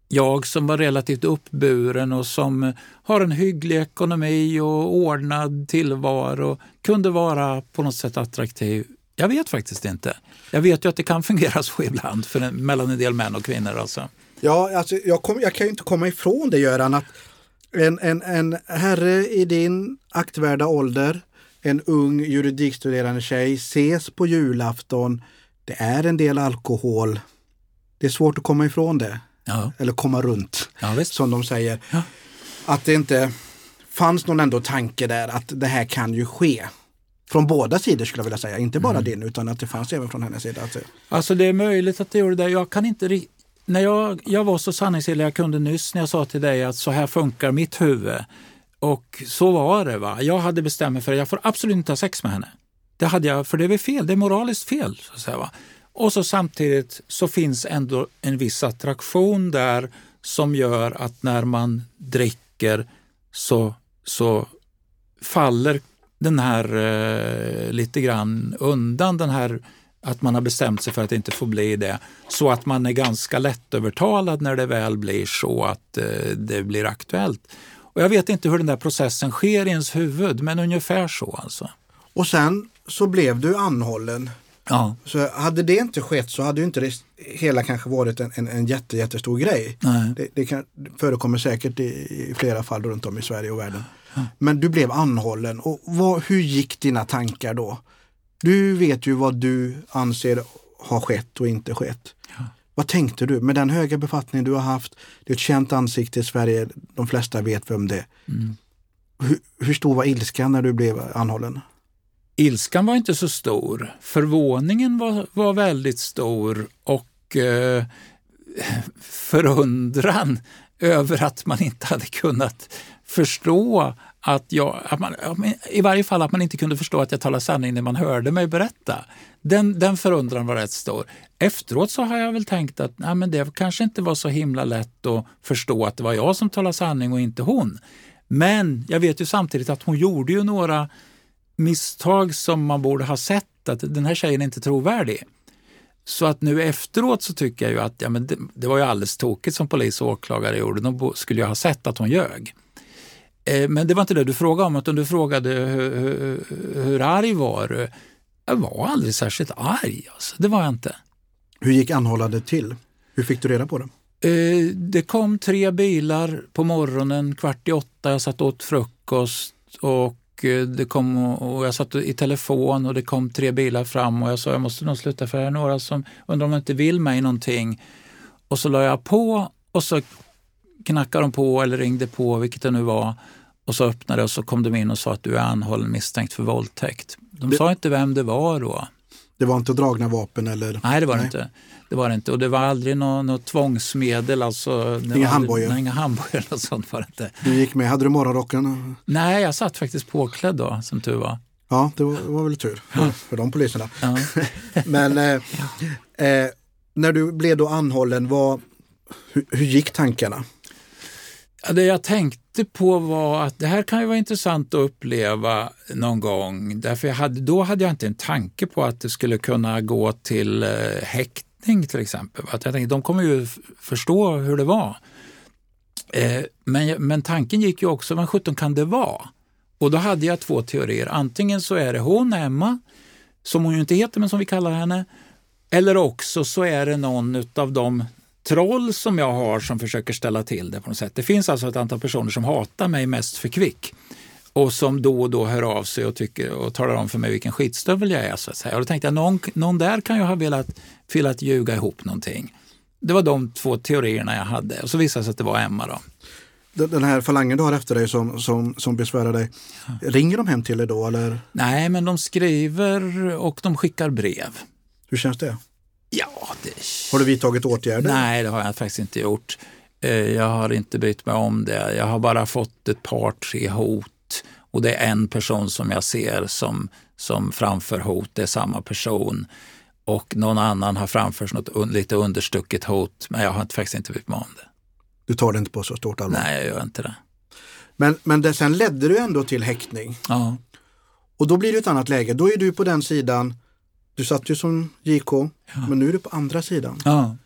jag som var relativt uppburen och som har en hygglig ekonomi och ordnad tillvaro kunde vara på något sätt attraktiv jag vet faktiskt inte. Jag vet ju att det kan fungera så ibland för en, mellan en del män och kvinnor. Alltså. Ja, alltså, jag, kom, jag kan ju inte komma ifrån det Göran, att en, en, en herre i din aktvärda ålder, en ung juridikstuderande tjej, ses på julafton. Det är en del alkohol. Det är svårt att komma ifrån det. Ja. Eller komma runt, ja, som de säger. Ja. Att det inte fanns någon ändå tanke där att det här kan ju ske. Från båda sidor skulle jag vilja säga, inte bara mm. din utan att det fanns även från hennes sida. Alltså det är möjligt att det gjorde det. Jag kan inte när jag, jag var så sanningsenlig jag kunde nyss när jag sa till dig att så här funkar mitt huvud. Och så var det. va. Jag hade bestämt mig för att jag får absolut inte ha sex med henne. Det hade jag, för det är fel, det är moraliskt fel. Så att säga, va? Och så samtidigt så finns ändå en viss attraktion där som gör att när man dricker så, så faller den här eh, lite grann undan den här att man har bestämt sig för att inte få bli det. Så att man är ganska lättövertalad när det väl blir så att eh, det blir aktuellt. Och jag vet inte hur den där processen sker i ens huvud, men ungefär så alltså. Och sen så blev du anhållen. Ja. Så hade det inte skett så hade ju inte det hela kanske varit en, en, en jätte, jättestor grej. Nej. Det, det kan, förekommer säkert i, i flera fall runt om i Sverige och världen. Men du blev anhållen. Och vad, hur gick dina tankar då? Du vet ju vad du anser har skett och inte skett. Ja. Vad tänkte du med den höga befattning du har haft? Det är ett känt ansikte i Sverige. De flesta vet vem det är. Mm. Hur, hur stor var ilskan när du blev anhållen? Ilskan var inte så stor. Förvåningen var, var väldigt stor och eh, förundran över att man inte hade kunnat förstå att jag, att man, i varje fall att man inte kunde förstå att jag talade sanning när man hörde mig berätta. Den, den förundran var rätt stor. Efteråt så har jag väl tänkt att nej, men det kanske inte var så himla lätt att förstå att det var jag som talade sanning och inte hon. Men jag vet ju samtidigt att hon gjorde ju några misstag som man borde ha sett att den här tjejen är inte trovärdig. Så att nu efteråt så tycker jag ju att ja, men det, det var ju alldeles tokigt som polis och åklagare gjorde. De skulle ju ha sett att hon ljög. Eh, men det var inte det du frågade om, utan du frågade hur, hur, hur arg var du? Jag var aldrig särskilt arg, alltså. det var jag inte. Hur gick anhållandet till? Hur fick du reda på det? Eh, det kom tre bilar på morgonen, kvart i åtta. Jag satt och åt frukost och eh, det kom och jag satt i telefon och det kom tre bilar fram och jag sa jag måste nog sluta för det är några som undrar om de inte vill mig någonting. Och så la jag på och så knackade de på eller ringde på, vilket det nu var. Och så öppnade och så kom de in och sa att du är anhållen misstänkt för våldtäkt. De det, sa inte vem det var då. Det var inte dragna vapen eller? Nej, det var det inte. Det var det inte. Och det var aldrig något, något tvångsmedel. Alltså, inga handbojor? Inga handbojor och sånt var det inte. Du gick med. Hade du morgonrocken? Nej, jag satt faktiskt påklädd då, som tur var. Ja, det var, var väl tur för, för de poliserna. Ja. Men eh, eh, när du blev då anhållen, vad, hur, hur gick tankarna? Det jag tänkte på var att det här kan ju vara intressant att uppleva någon gång. Därför jag hade, då hade jag inte en tanke på att det skulle kunna gå till eh, häktning till exempel. Att jag tänkte, de kommer ju förstå hur det var. Eh, men, men tanken gick ju också, vad sjutton kan det vara? Och då hade jag två teorier. Antingen så är det hon, Emma, som hon ju inte heter men som vi kallar henne. Eller också så är det någon av de troll som jag har som försöker ställa till det på något sätt. Det finns alltså ett antal personer som hatar mig mest för kvick och som då och då hör av sig och, tycker, och talar om för mig vilken skitstövel jag är. Så att säga. Och då tänkte jag, någon, någon där kan ju ha velat, velat ljuga ihop någonting. Det var de två teorierna jag hade och så visade det sig att det var Emma. Då. Den här falangen du har efter dig som, som, som besvärar dig, ringer de hem till dig då? Eller? Nej, men de skriver och de skickar brev. Hur känns det? Ja, det... Har du vidtagit åtgärder? Nej, det har jag faktiskt inte gjort. Eh, jag har inte brytt mig om det. Jag har bara fått ett par, tre hot och det är en person som jag ser som, som framför hot. Det är samma person. Och någon annan har framfört något lite understucket hot, men jag har faktiskt inte brytt mig om det. Du tar det inte på så stort allvar? Nej, jag gör inte det. Men, men det, sen ledde du ändå till häktning. Ja. Och då blir det ett annat läge. Då är du på den sidan, du satt ju som JK, ja. men nu är du på andra sidan. Ja.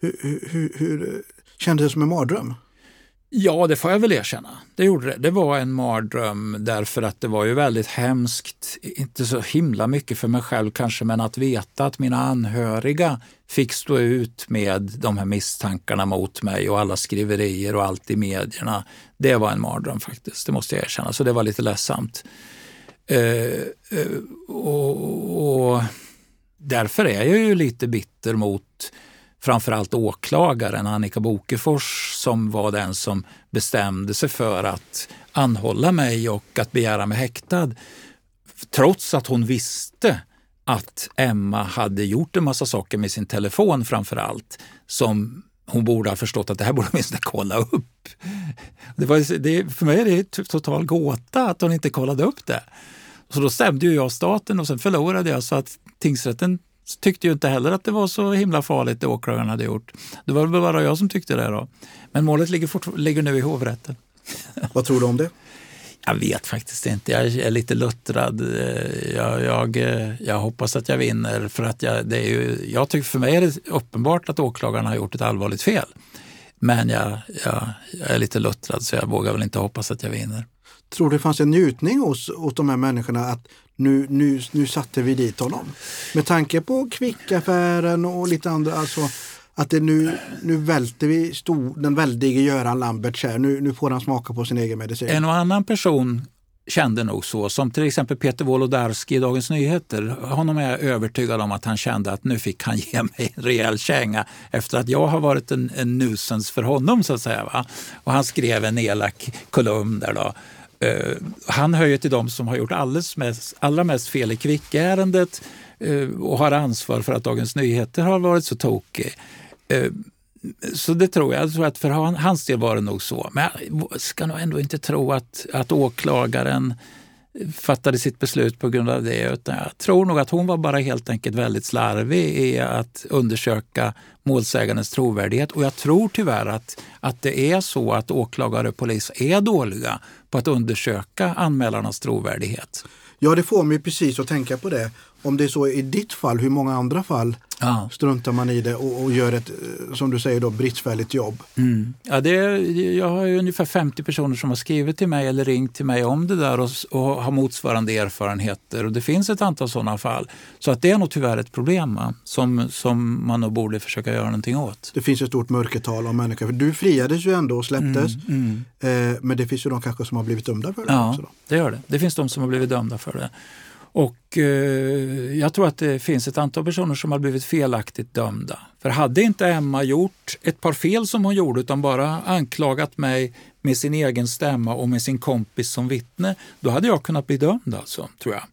Hur, hur, hur, hur kändes det som en mardröm? Ja, det får jag väl erkänna. Det gjorde det. Det var en mardröm därför att det var ju väldigt hemskt, inte så himla mycket för mig själv kanske, men att veta att mina anhöriga fick stå ut med de här misstankarna mot mig och alla skriverier och allt i medierna. Det var en mardröm faktiskt, det måste jag erkänna. Så det var lite ledsamt. Eh, eh, och, och därför är jag ju lite bitter mot framförallt åklagaren Annika Bokefors som var den som bestämde sig för att anhålla mig och att begära mig häktad. Trots att hon visste att Emma hade gjort en massa saker med sin telefon framför allt som hon borde ha förstått att det här borde åtminstone kolla upp. Det var, det, för mig är det total gåta att hon inte kollade upp det. Så då stämde ju jag staten och sen förlorade jag så att tingsrätten tyckte ju inte heller att det var så himla farligt det åklagaren hade gjort. Det var väl bara jag som tyckte det då. Men målet ligger, ligger nu i hovrätten. Vad tror du om det? Jag vet faktiskt inte. Jag är lite luttrad. Jag, jag, jag hoppas att jag vinner. För att jag, det är ju, jag tycker för mig är det uppenbart att åklagaren har gjort ett allvarligt fel. Men jag, jag, jag är lite luttrad så jag vågar väl inte hoppas att jag vinner. Tror du det fanns en njutning hos, hos de här människorna att nu, nu, nu satte vi dit honom? Med tanke på kvickaffären och lite andra, alltså att det nu, nu välter vi stor, den väldige Göran Lamberts här. Nu, nu får han smaka på sin egen medicin. En och annan person kände nog så, som till exempel Peter Wolodarski i Dagens Nyheter. Honom är jag övertygad om att han kände att nu fick han ge mig en rejäl känga efter att jag har varit en, en nusens för honom så att säga. Va? Och han skrev en elak kolumn där då Uh, han hör ju till de som har gjort alldeles mest, allra mest fel i kvickärendet uh, eh, och har ansvar för att Dagens Nyheter har varit så tokig. Uh, så det tror jag. Jag tror att för hans del var det nog så. Men jag ska nog ändå inte tro att, att åklagaren fattade sitt beslut på grund av det. Utan jag tror nog att hon var bara helt enkelt väldigt slarvig i att undersöka målsägandens trovärdighet. Och jag tror tyvärr att, att det är så att åklagare och polis är dåliga på att undersöka anmälarnas trovärdighet. Ja, det får mig precis att tänka på det. Om det är så i ditt fall, hur många andra fall ja. struntar man i det och, och, gör ett, som du säger, då, bristfälligt jobb? Mm. Ja, det är, jag har ungefär 50 personer som har skrivit till mig eller ringt till mig om det där och, och har motsvarande erfarenheter. Och det finns ett antal sådana fall. Så att det är nog tyvärr ett problem som, som man nog borde försöka göra någonting åt. Det finns ett stort mörkertal av människor. För du friades ju ändå och släpptes. Mm, mm. Eh, men det finns ju de kanske som har blivit dömda för det ja, också. Då. det gör det. Det finns de som har blivit dömda för det. Och eh, jag tror att det finns ett antal personer som har blivit felaktigt dömda. För hade inte Emma gjort ett par fel som hon gjorde utan bara anklagat mig med sin egen stämma och med sin kompis som vittne, då hade jag kunnat bli dömd alltså, tror jag.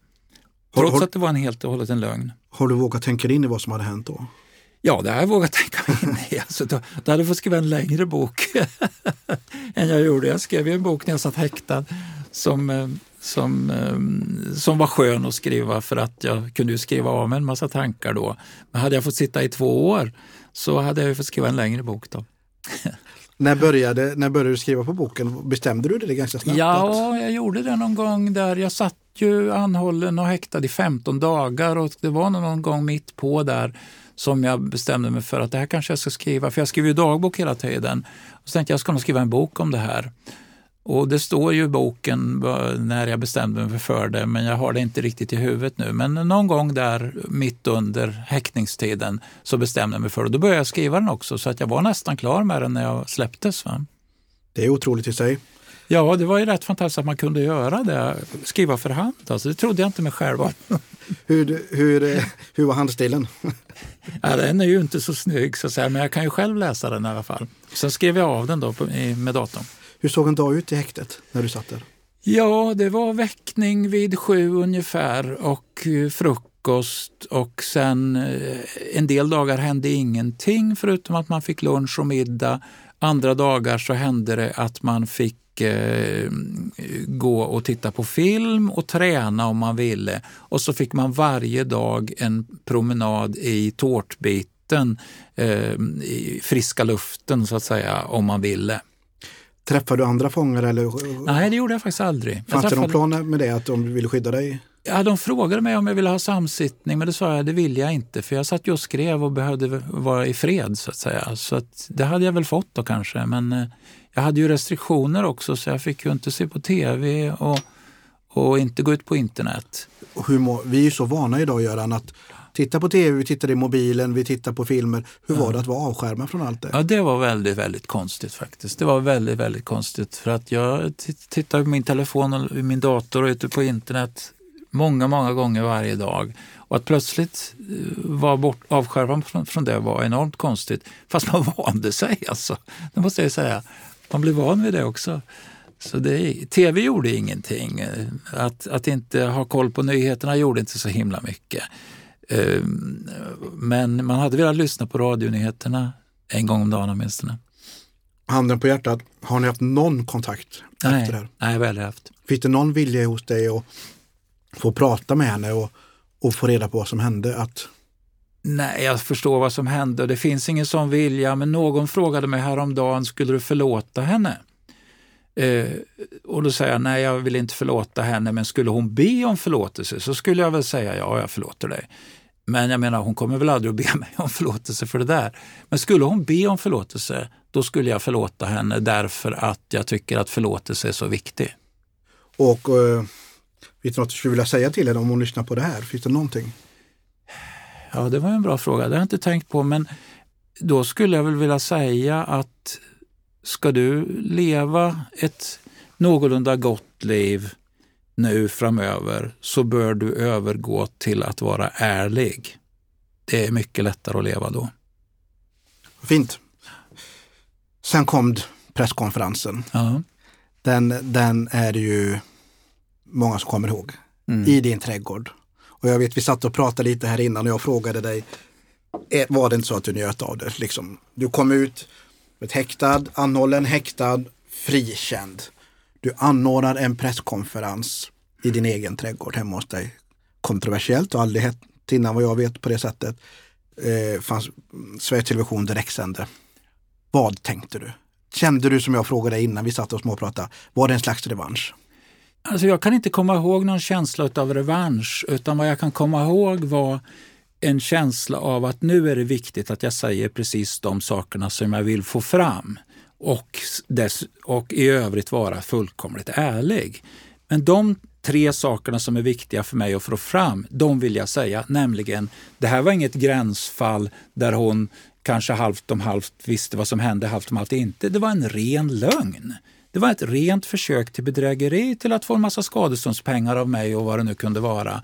Trots har, har, att det var en helt och hållet en lögn. Har du vågat tänka in i vad som hade hänt då? Ja, det har jag vågat tänka mig in i. Alltså, då, då hade jag fått skriva en längre bok än jag gjorde. Jag skrev en bok när jag satt häktad som eh, som, ehm, som var skön att skriva för att jag kunde skriva av mig en massa tankar då. Men hade jag fått sitta i två år så hade jag fått skriva en längre bok då. när, började, när började du skriva på boken? Bestämde du det ganska snabbt? Ja, jag gjorde det någon gång där. Jag satt ju anhållen och häktad i 15 dagar och det var någon gång mitt på där som jag bestämde mig för att det här kanske jag ska skriva. För jag skriver ju dagbok hela tiden. Och så tänkte jag, jag ska nog skriva en bok om det här. Och det står ju i boken när jag bestämde mig för det, men jag har det inte riktigt i huvudet nu. Men någon gång där mitt under häktningstiden så bestämde jag mig för det. Då började jag skriva den också, så att jag var nästan klar med den när jag släpptes. Va? Det är otroligt i sig. Ja, det var ju rätt fantastiskt att man kunde göra det, skriva för hand. Alltså, det trodde jag inte mig själv om. hur, hur, hur var handstilen? ja, den är ju inte så snygg, så att säga, men jag kan ju själv läsa den i alla fall. Sen skrev jag av den då på, med datorn. Hur såg en dag ut i häktet när du satt där? Ja, det var väckning vid sju ungefär och eh, frukost och sen eh, en del dagar hände ingenting förutom att man fick lunch och middag. Andra dagar så hände det att man fick eh, gå och titta på film och träna om man ville. Och så fick man varje dag en promenad i tårtbiten, eh, i friska luften så att säga, om man ville. Träffade du andra fångar? Eller? Nej, det gjorde jag faktiskt aldrig. Fanns träffade... det någon plan med det, att de ville skydda dig? Ja, de frågade mig om jag ville ha samsittning, men det sa jag det vill jag inte för jag satt ju och skrev och behövde vara i fred så att säga. Så att det hade jag väl fått då kanske, men eh, jag hade ju restriktioner också så jag fick ju inte se på tv och, och inte gå ut på internet. Hur må, vi är ju så vana idag Göran att titta på tv, vi tittar i mobilen, vi tittar på filmer. Hur var det att vara avskärmad från allt det? Ja, det var väldigt, väldigt konstigt faktiskt. Det var väldigt, väldigt konstigt för att jag tittar på min telefon och min dator och ute på internet många, många gånger varje dag. Och att plötsligt eh, vara bort, avskärmad från, från det var enormt konstigt. Fast man vande sig alltså. Det måste jag säga. Man blev van vid det också. Så det, tv gjorde ingenting. Att, att inte ha koll på nyheterna gjorde inte så himla mycket. Ehm, men man hade velat lyssna på radionyheterna en gång om dagen åtminstone. Handen på hjärtat, har ni haft någon kontakt nej, efter det här? Nej, väl haft. Finns det någon vilja hos dig att få prata med henne och, och få reda på vad som hände? Att... Nej, jag förstår vad som hände och det finns ingen sån vilja. Men någon frågade mig häromdagen, skulle du förlåta henne? Eh, och då säger jag, nej jag vill inte förlåta henne, men skulle hon be om förlåtelse så skulle jag väl säga, ja jag förlåter dig. Men jag menar, hon kommer väl aldrig att be mig om förlåtelse för det där. Men skulle hon be om förlåtelse, då skulle jag förlåta henne därför att jag tycker att förlåtelse är så viktig. Och eh, Finns det något du skulle vilja säga till henne om hon lyssnar på det här? Finns det någonting? Ja, det var en bra fråga. Det har jag inte tänkt på, men då skulle jag väl vilja säga att ska du leva ett någorlunda gott liv nu framöver så bör du övergå till att vara ärlig. Det är mycket lättare att leva då. Fint. Sen kom presskonferensen. Ja. Den, den är ju många som kommer ihåg. Mm. I din trädgård. Och jag vet, vi satt och pratade lite här innan och jag frågade dig, eh, var det inte så att du njöt av det? Liksom, du kom ut, ett häktad, anhållen, häktad, frikänd. Du anordnar en presskonferens i din egen trädgård hemma hos dig. Kontroversiellt och aldrig hett innan vad jag vet på det sättet. Eh, fanns Sveriges Television direktsände. Vad tänkte du? Kände du som jag frågade innan vi satt och småpratade, var det en slags revansch? Alltså jag kan inte komma ihåg någon känsla av revansch, utan vad jag kan komma ihåg var en känsla av att nu är det viktigt att jag säger precis de sakerna som jag vill få fram och, dess, och i övrigt vara fullkomligt ärlig. Men de tre sakerna som är viktiga för mig att få fram, de vill jag säga, nämligen det här var inget gränsfall där hon kanske halvt om halvt visste vad som hände, halvt om halvt inte. Det var en ren lögn. Det var ett rent försök till bedrägeri till att få en massa skadeståndspengar av mig och vad det nu kunde vara.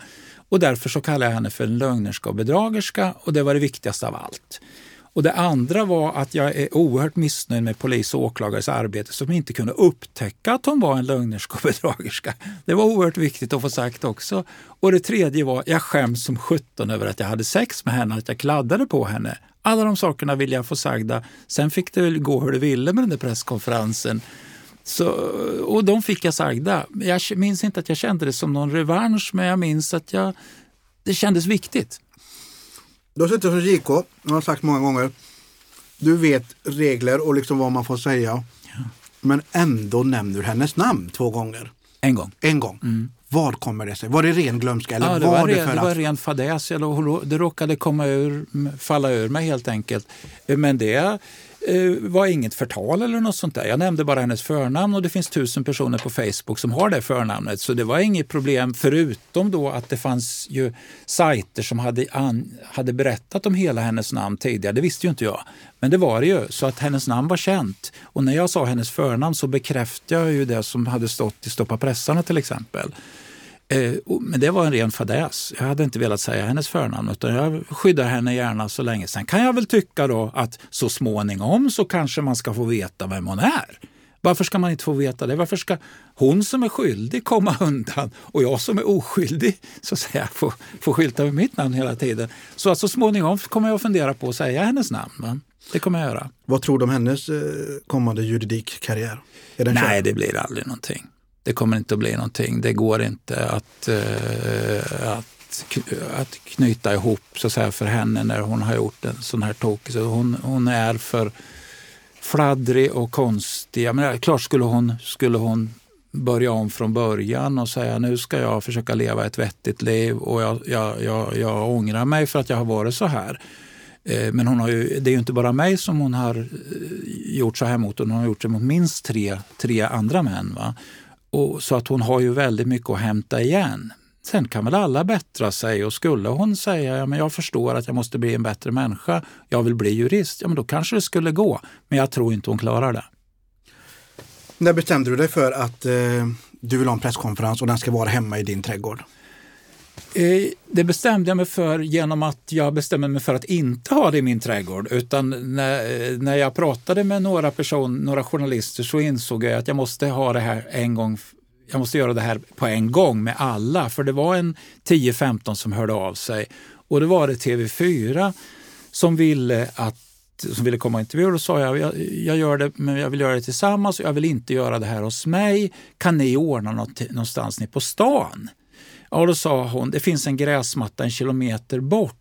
Och därför så kallar jag henne för en lögnerska och bedragerska och det var det viktigaste av allt. Och Det andra var att jag är oerhört missnöjd med polis och åklagares arbete som inte kunde upptäcka att hon var en lögnerska och bedragerska. Det var oerhört viktigt att få sagt också. Och det tredje var, jag skäms som sjutton över att jag hade sex med henne, att jag kladdade på henne. Alla de sakerna vill jag få sagda. Sen fick det väl gå hur det ville med den där presskonferensen. Så, och de fick jag sagda. Jag minns inte att jag kände det som någon revansch, men jag minns att jag, det kändes viktigt. Du har suttit som JK, jag har sagt många gånger. Du vet regler och liksom vad man får säga. Ja. Men ändå nämner du hennes namn två gånger. En gång. En gång. Mm. Var kommer det sig? Var det ren glömska? Eller ja, det var, var, det, det var ren fadäs. Det råkade komma ur, falla ur mig helt enkelt. Men det Eh, var inget förtal eller något sånt där. Jag nämnde bara hennes förnamn och det finns tusen personer på Facebook som har det förnamnet. Så det var inget problem förutom då att det fanns ju sajter som hade, an, hade berättat om hela hennes namn tidigare. Det visste ju inte jag. Men det var det ju, så att hennes namn var känt. Och när jag sa hennes förnamn så bekräftade jag ju det som hade stått i Stoppa pressarna till exempel. Eh, men det var en ren fadäs. Jag hade inte velat säga hennes förnamn utan jag skyddar henne gärna så länge. Sen kan jag väl tycka då att så småningom så kanske man ska få veta vem hon är. Varför ska man inte få veta det? Varför ska hon som är skyldig komma undan och jag som är oskyldig så att säga, få, få skylta med mitt namn hela tiden? Så att så småningom kommer jag att fundera på att säga hennes namn. Va? Det kommer jag göra. Vad tror du om hennes eh, kommande juridikkarriär? Nej, det blir aldrig någonting. Det kommer inte att bli någonting. Det går inte att, eh, att, att knyta ihop så att säga, för henne när hon har gjort en sån här tok. Så hon, hon är för fladdrig och konstig. Jag menar, klart skulle hon, skulle hon börja om från början och säga nu ska jag försöka leva ett vettigt liv och jag, jag, jag, jag ångrar mig för att jag har varit så här. Eh, men hon har ju, det är ju inte bara mig som hon har eh, gjort så här mot, hon har gjort det mot minst tre, tre andra män. Va? Och, så att hon har ju väldigt mycket att hämta igen. Sen kan väl alla bättra sig och skulle hon säga ja, men jag förstår att jag måste bli en bättre människa, jag vill bli jurist, ja men då kanske det skulle gå. Men jag tror inte hon klarar det. När bestämde du dig för att eh, du vill ha en presskonferens och den ska vara hemma i din trädgård? Eh, det bestämde jag mig för genom att jag bestämde mig för att inte ha det i min trädgård. Utan när, eh, när jag pratade med några personer, några journalister så insåg jag att jag måste ha det här en gång jag måste göra det här på en gång med alla. För det var en 10-15 som hörde av sig. Och det var det TV4 som ville att som ville komma och intervjua. Då sa jag, jag, jag gör det, men jag vill göra det tillsammans och jag vill inte göra det här hos mig. Kan ni ordna något, någonstans ni på stan? Ja, då sa hon, det finns en gräsmatta en kilometer bort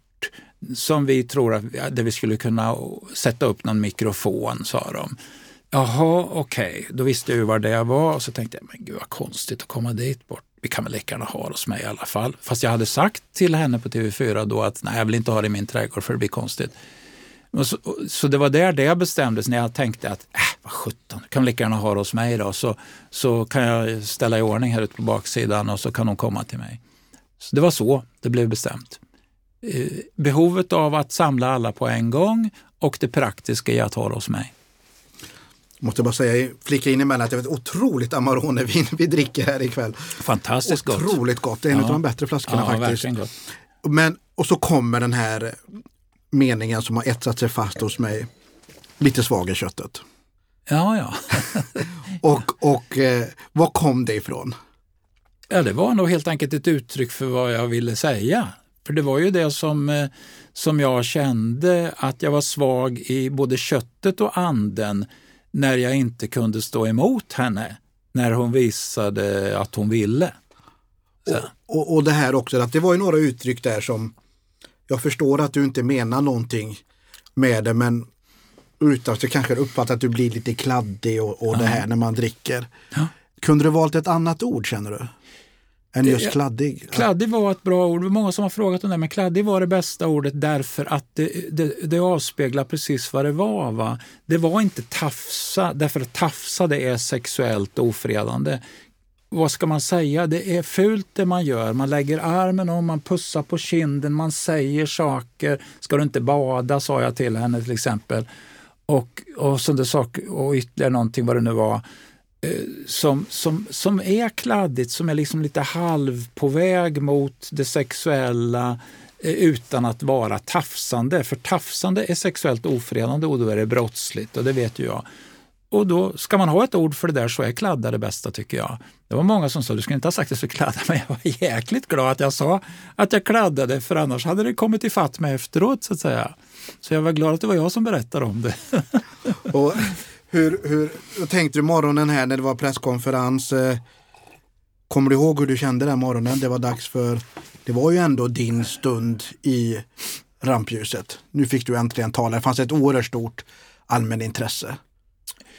som vi tror att där vi skulle kunna sätta upp någon mikrofon, sa de. Jaha, okej, okay. då visste jag ju var det var och så tänkte jag, men gud vad konstigt att komma dit bort. Vi kan väl lika gärna ha det hos mig i alla fall. Fast jag hade sagt till henne på TV4 då att nej, jag vill inte ha det i min trädgård för det blir konstigt. Så, så, det var där det bestämdes när jag tänkte att äh, vad sjutton, kan lika gärna ha det hos mig då. Så, så kan jag ställa i ordning här ute på baksidan och så kan hon komma till mig. Så det var så det blev bestämt. Eh, behovet av att samla alla på en gång och det praktiska i att ha det hos mig. Måste bara säga, flika in emellan att det är ett otroligt Amarone-vin vi dricker här ikväll. Fantastiskt gott. Otroligt gott. Det är en ja. av de bättre flaskorna ja, faktiskt. Men, och så kommer den här meningen som har etsat sig fast hos mig. Lite svag i köttet. Ja, ja. och och eh, var kom det ifrån? Ja, det var nog helt enkelt ett uttryck för vad jag ville säga. För det var ju det som, eh, som jag kände, att jag var svag i både köttet och anden när jag inte kunde stå emot henne när hon visade att hon ville. Och, och, och, det här också, att det var ju några uttryck där som jag förstår att du inte menar någonting med det men utan så kanske uppfattar att du blir lite kladdig och, och ja. det här när man dricker. Ja. Kunde du valt ett annat ord känner du? än just kladdig? Kladdig var ett bra ord. Det var många som har frågat om det, men kladdig var det bästa ordet därför att det, det, det avspeglar precis vad det var. Va? Det var inte tafsa, därför att tafsa det är sexuellt ofredande. Vad ska man säga? Det är fult det man gör. Man lägger armen om, man pussar på kinden, man säger saker. Ska du inte bada, sa jag till henne till exempel. Och, och, sådana saker, och ytterligare någonting vad det nu var. Eh, som, som, som är kladdigt, som är liksom lite halv på väg mot det sexuella eh, utan att vara tafsande. För tafsande är sexuellt ofredande och då är det brottsligt och det vet ju jag. Och då ska man ha ett ord för det där så är kladda det bästa tycker jag. Det var många som sa du skulle inte ha sagt det för kladda, men jag var jäkligt glad att jag sa att jag kladdade för annars hade det kommit ifatt mig efteråt så att säga. Så jag var glad att det var jag som berättade om det. och hur, hur tänkte du morgonen här när det var presskonferens? Eh, kommer du ihåg hur du kände den morgonen? Det var dags för, det var ju ändå din stund i rampljuset. Nu fick du äntligen tala. Det fanns ett oerhört stort allmänintresse.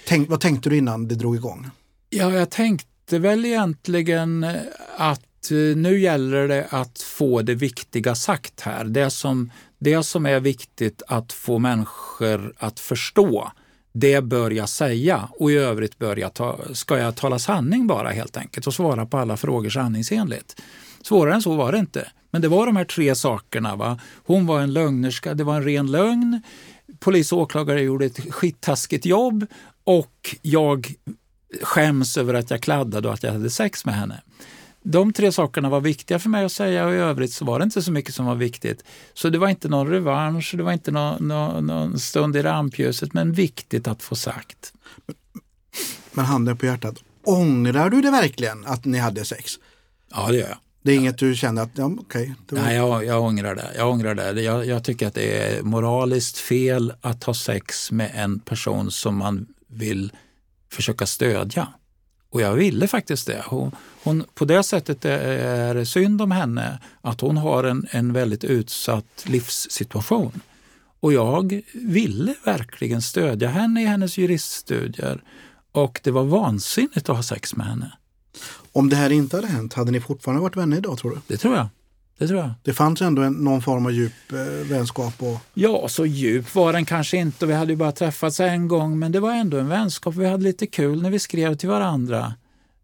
Tänk, vad tänkte du innan det drog igång? Ja, jag tänkte väl egentligen eh, att eh, nu gäller det att få det viktiga sagt här. Det som, det som är viktigt att få människor att förstå det bör jag säga och i övrigt bör jag ta, ska jag tala sanning bara helt enkelt och svara på alla frågor sanningsenligt. Svårare än så var det inte. Men det var de här tre sakerna. Va? Hon var en lögnerska, det var en ren lögn. Polis och åklagare gjorde ett skittaskigt jobb och jag skäms över att jag kladdade och att jag hade sex med henne. De tre sakerna var viktiga för mig att säga och i övrigt så var det inte så mycket som var viktigt. Så det var inte någon revansch, det var inte någon, någon, någon stund i rampljuset, men viktigt att få sagt. Men handen på hjärtat, ångrar du det verkligen att ni hade sex? Ja, det gör jag. Det är inget du känner att, ja okej. det var- Nej, jag, jag ångrar det. Jag, ångrar det. Jag, jag tycker att det är moraliskt fel att ha sex med en person som man vill försöka stödja. Och jag ville faktiskt det. Hon, hon, på det sättet är det synd om henne att hon har en, en väldigt utsatt livssituation. Och jag ville verkligen stödja henne i hennes juriststudier. Och det var vansinnigt att ha sex med henne. Om det här inte hade hänt, hade ni fortfarande varit vänner idag tror du? Det tror jag. Det tror jag. Det fanns ändå en, någon form av djup eh, vänskap och Ja, så djup var den kanske inte. Vi hade ju bara träffats en gång, men det var ändå en vänskap. Vi hade lite kul när vi skrev till varandra.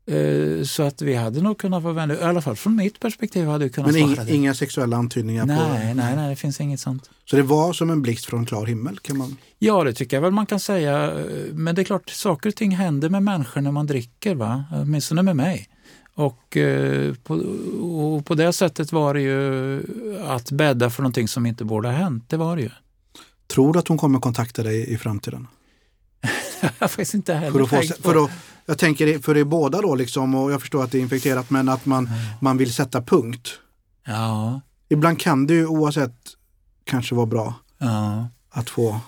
Eh, Så att vi hade nog kunnat vara vänner. I alla fall från mitt perspektiv hade vi kunnat Men vara det. inga sexuella antydningar på Nej, nej, nej, det finns inget sånt. Så det var som en blixt från klar himmel kan man... Ja, det tycker jag väl man kan säga. Men det är klart, saker och ting händer med människor när man dricker, va? åtminstone med mig. Och, eh, på, och på det sättet var det ju att bädda för någonting som inte borde ha hänt. Det var det ju. Tror du att hon kommer kontakta dig i framtiden? Jag har faktiskt inte heller För att få, tänkt på för att, jag tänker för er båda då liksom och jag förstår att det är infekterat men att man, man vill sätta punkt. Ja, Ibland kan det ju oavsett kanske vara bra ja. att få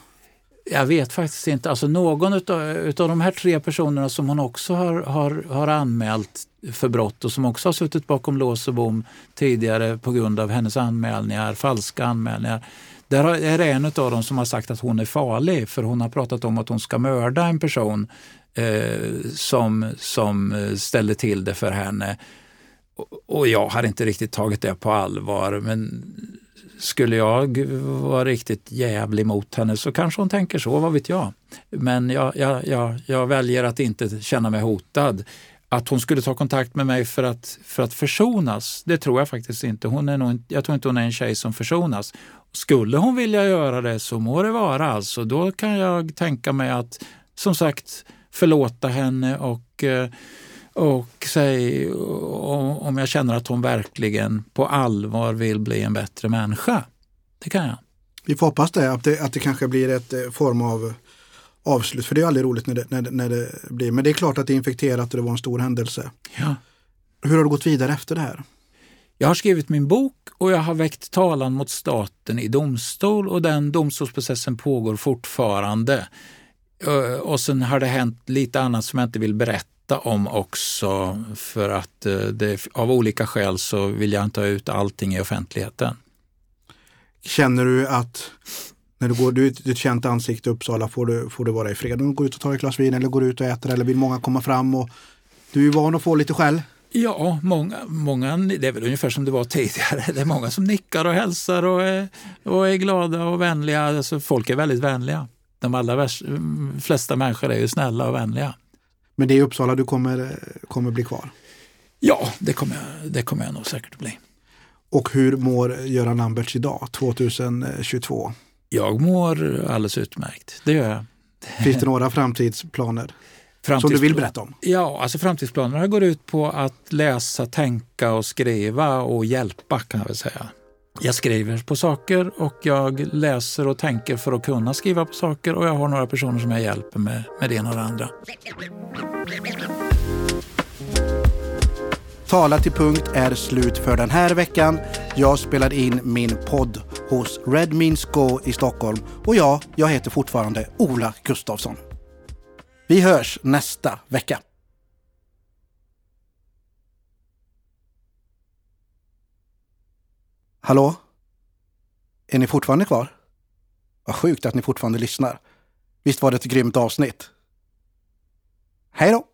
jag vet faktiskt inte. Alltså någon utav, utav de här tre personerna som hon också har, har, har anmält för brott och som också har suttit bakom lås och bom tidigare på grund av hennes anmälningar, falska anmälningar. Där har- är det en av dem som har sagt att hon är farlig för hon har pratat om att hon ska mörda en person eh, som, som eh, ställde till det för henne. Och, och jag har inte riktigt tagit det på allvar men skulle jag vara riktigt jävlig mot henne så kanske hon tänker så, vad vet jag. Men jag, jag, jag, jag väljer att inte känna mig hotad. Att hon skulle ta kontakt med mig för att, för att försonas, det tror jag faktiskt inte. Hon är nog, jag tror inte hon är en tjej som försonas. Skulle hon vilja göra det så må det vara. Alltså, då kan jag tänka mig att, som sagt, förlåta henne och eh, och säg om jag känner att hon verkligen på allvar vill bli en bättre människa. Det kan jag. Vi får hoppas det, att det, att det kanske blir ett eh, form av avslut. För det är aldrig roligt när det, när, det, när det blir. Men det är klart att det är infekterat och det var en stor händelse. Ja. Hur har du gått vidare efter det här? Jag har skrivit min bok och jag har väckt talan mot staten i domstol och den domstolsprocessen pågår fortfarande. Eh, Och sen har det hänt lite annat som jag inte vill berätta om också för att eh, det, av olika skäl så vill jag inte ha ut allting i offentligheten. Känner du att när du går du är ett- känt ansikte i Uppsala får du, får du vara i fred? Du går ut och tar ett glas vin eller går ut och äter eller vill många komma fram? Och, du är ju van att få lite skäll. Ja, många, många, det är väl ungefär som det var tidigare. Det är många som nickar och hälsar och är, och är glada och vänliga. Alltså, folk är väldigt vänliga. De allra värst, flesta människor är ju snälla och vänliga. Men det är i Uppsala du kommer, kommer bli kvar. Ja, det kommer, jag, det kommer jag nog säkert bli. Och hur mår Göran Lamberts idag, 2022? Jag mår alldeles utmärkt, det gör jag. Finns det några framtidsplaner som du vill berätta om? Ja, alltså framtidsplanerna går ut på att läsa, tänka och skriva och hjälpa kan jag väl säga. Jag skriver på saker och jag läser och tänker för att kunna skriva på saker och jag har några personer som jag hjälper med, med det ena och det andra. Tala till punkt är slut för den här veckan. Jag spelar in min podd hos Red Means Go i Stockholm och ja, jag heter fortfarande Ola Gustafsson. Vi hörs nästa vecka. Hallå? Är ni fortfarande kvar? Vad sjukt att ni fortfarande lyssnar. Visst var det ett grymt avsnitt? Hej då!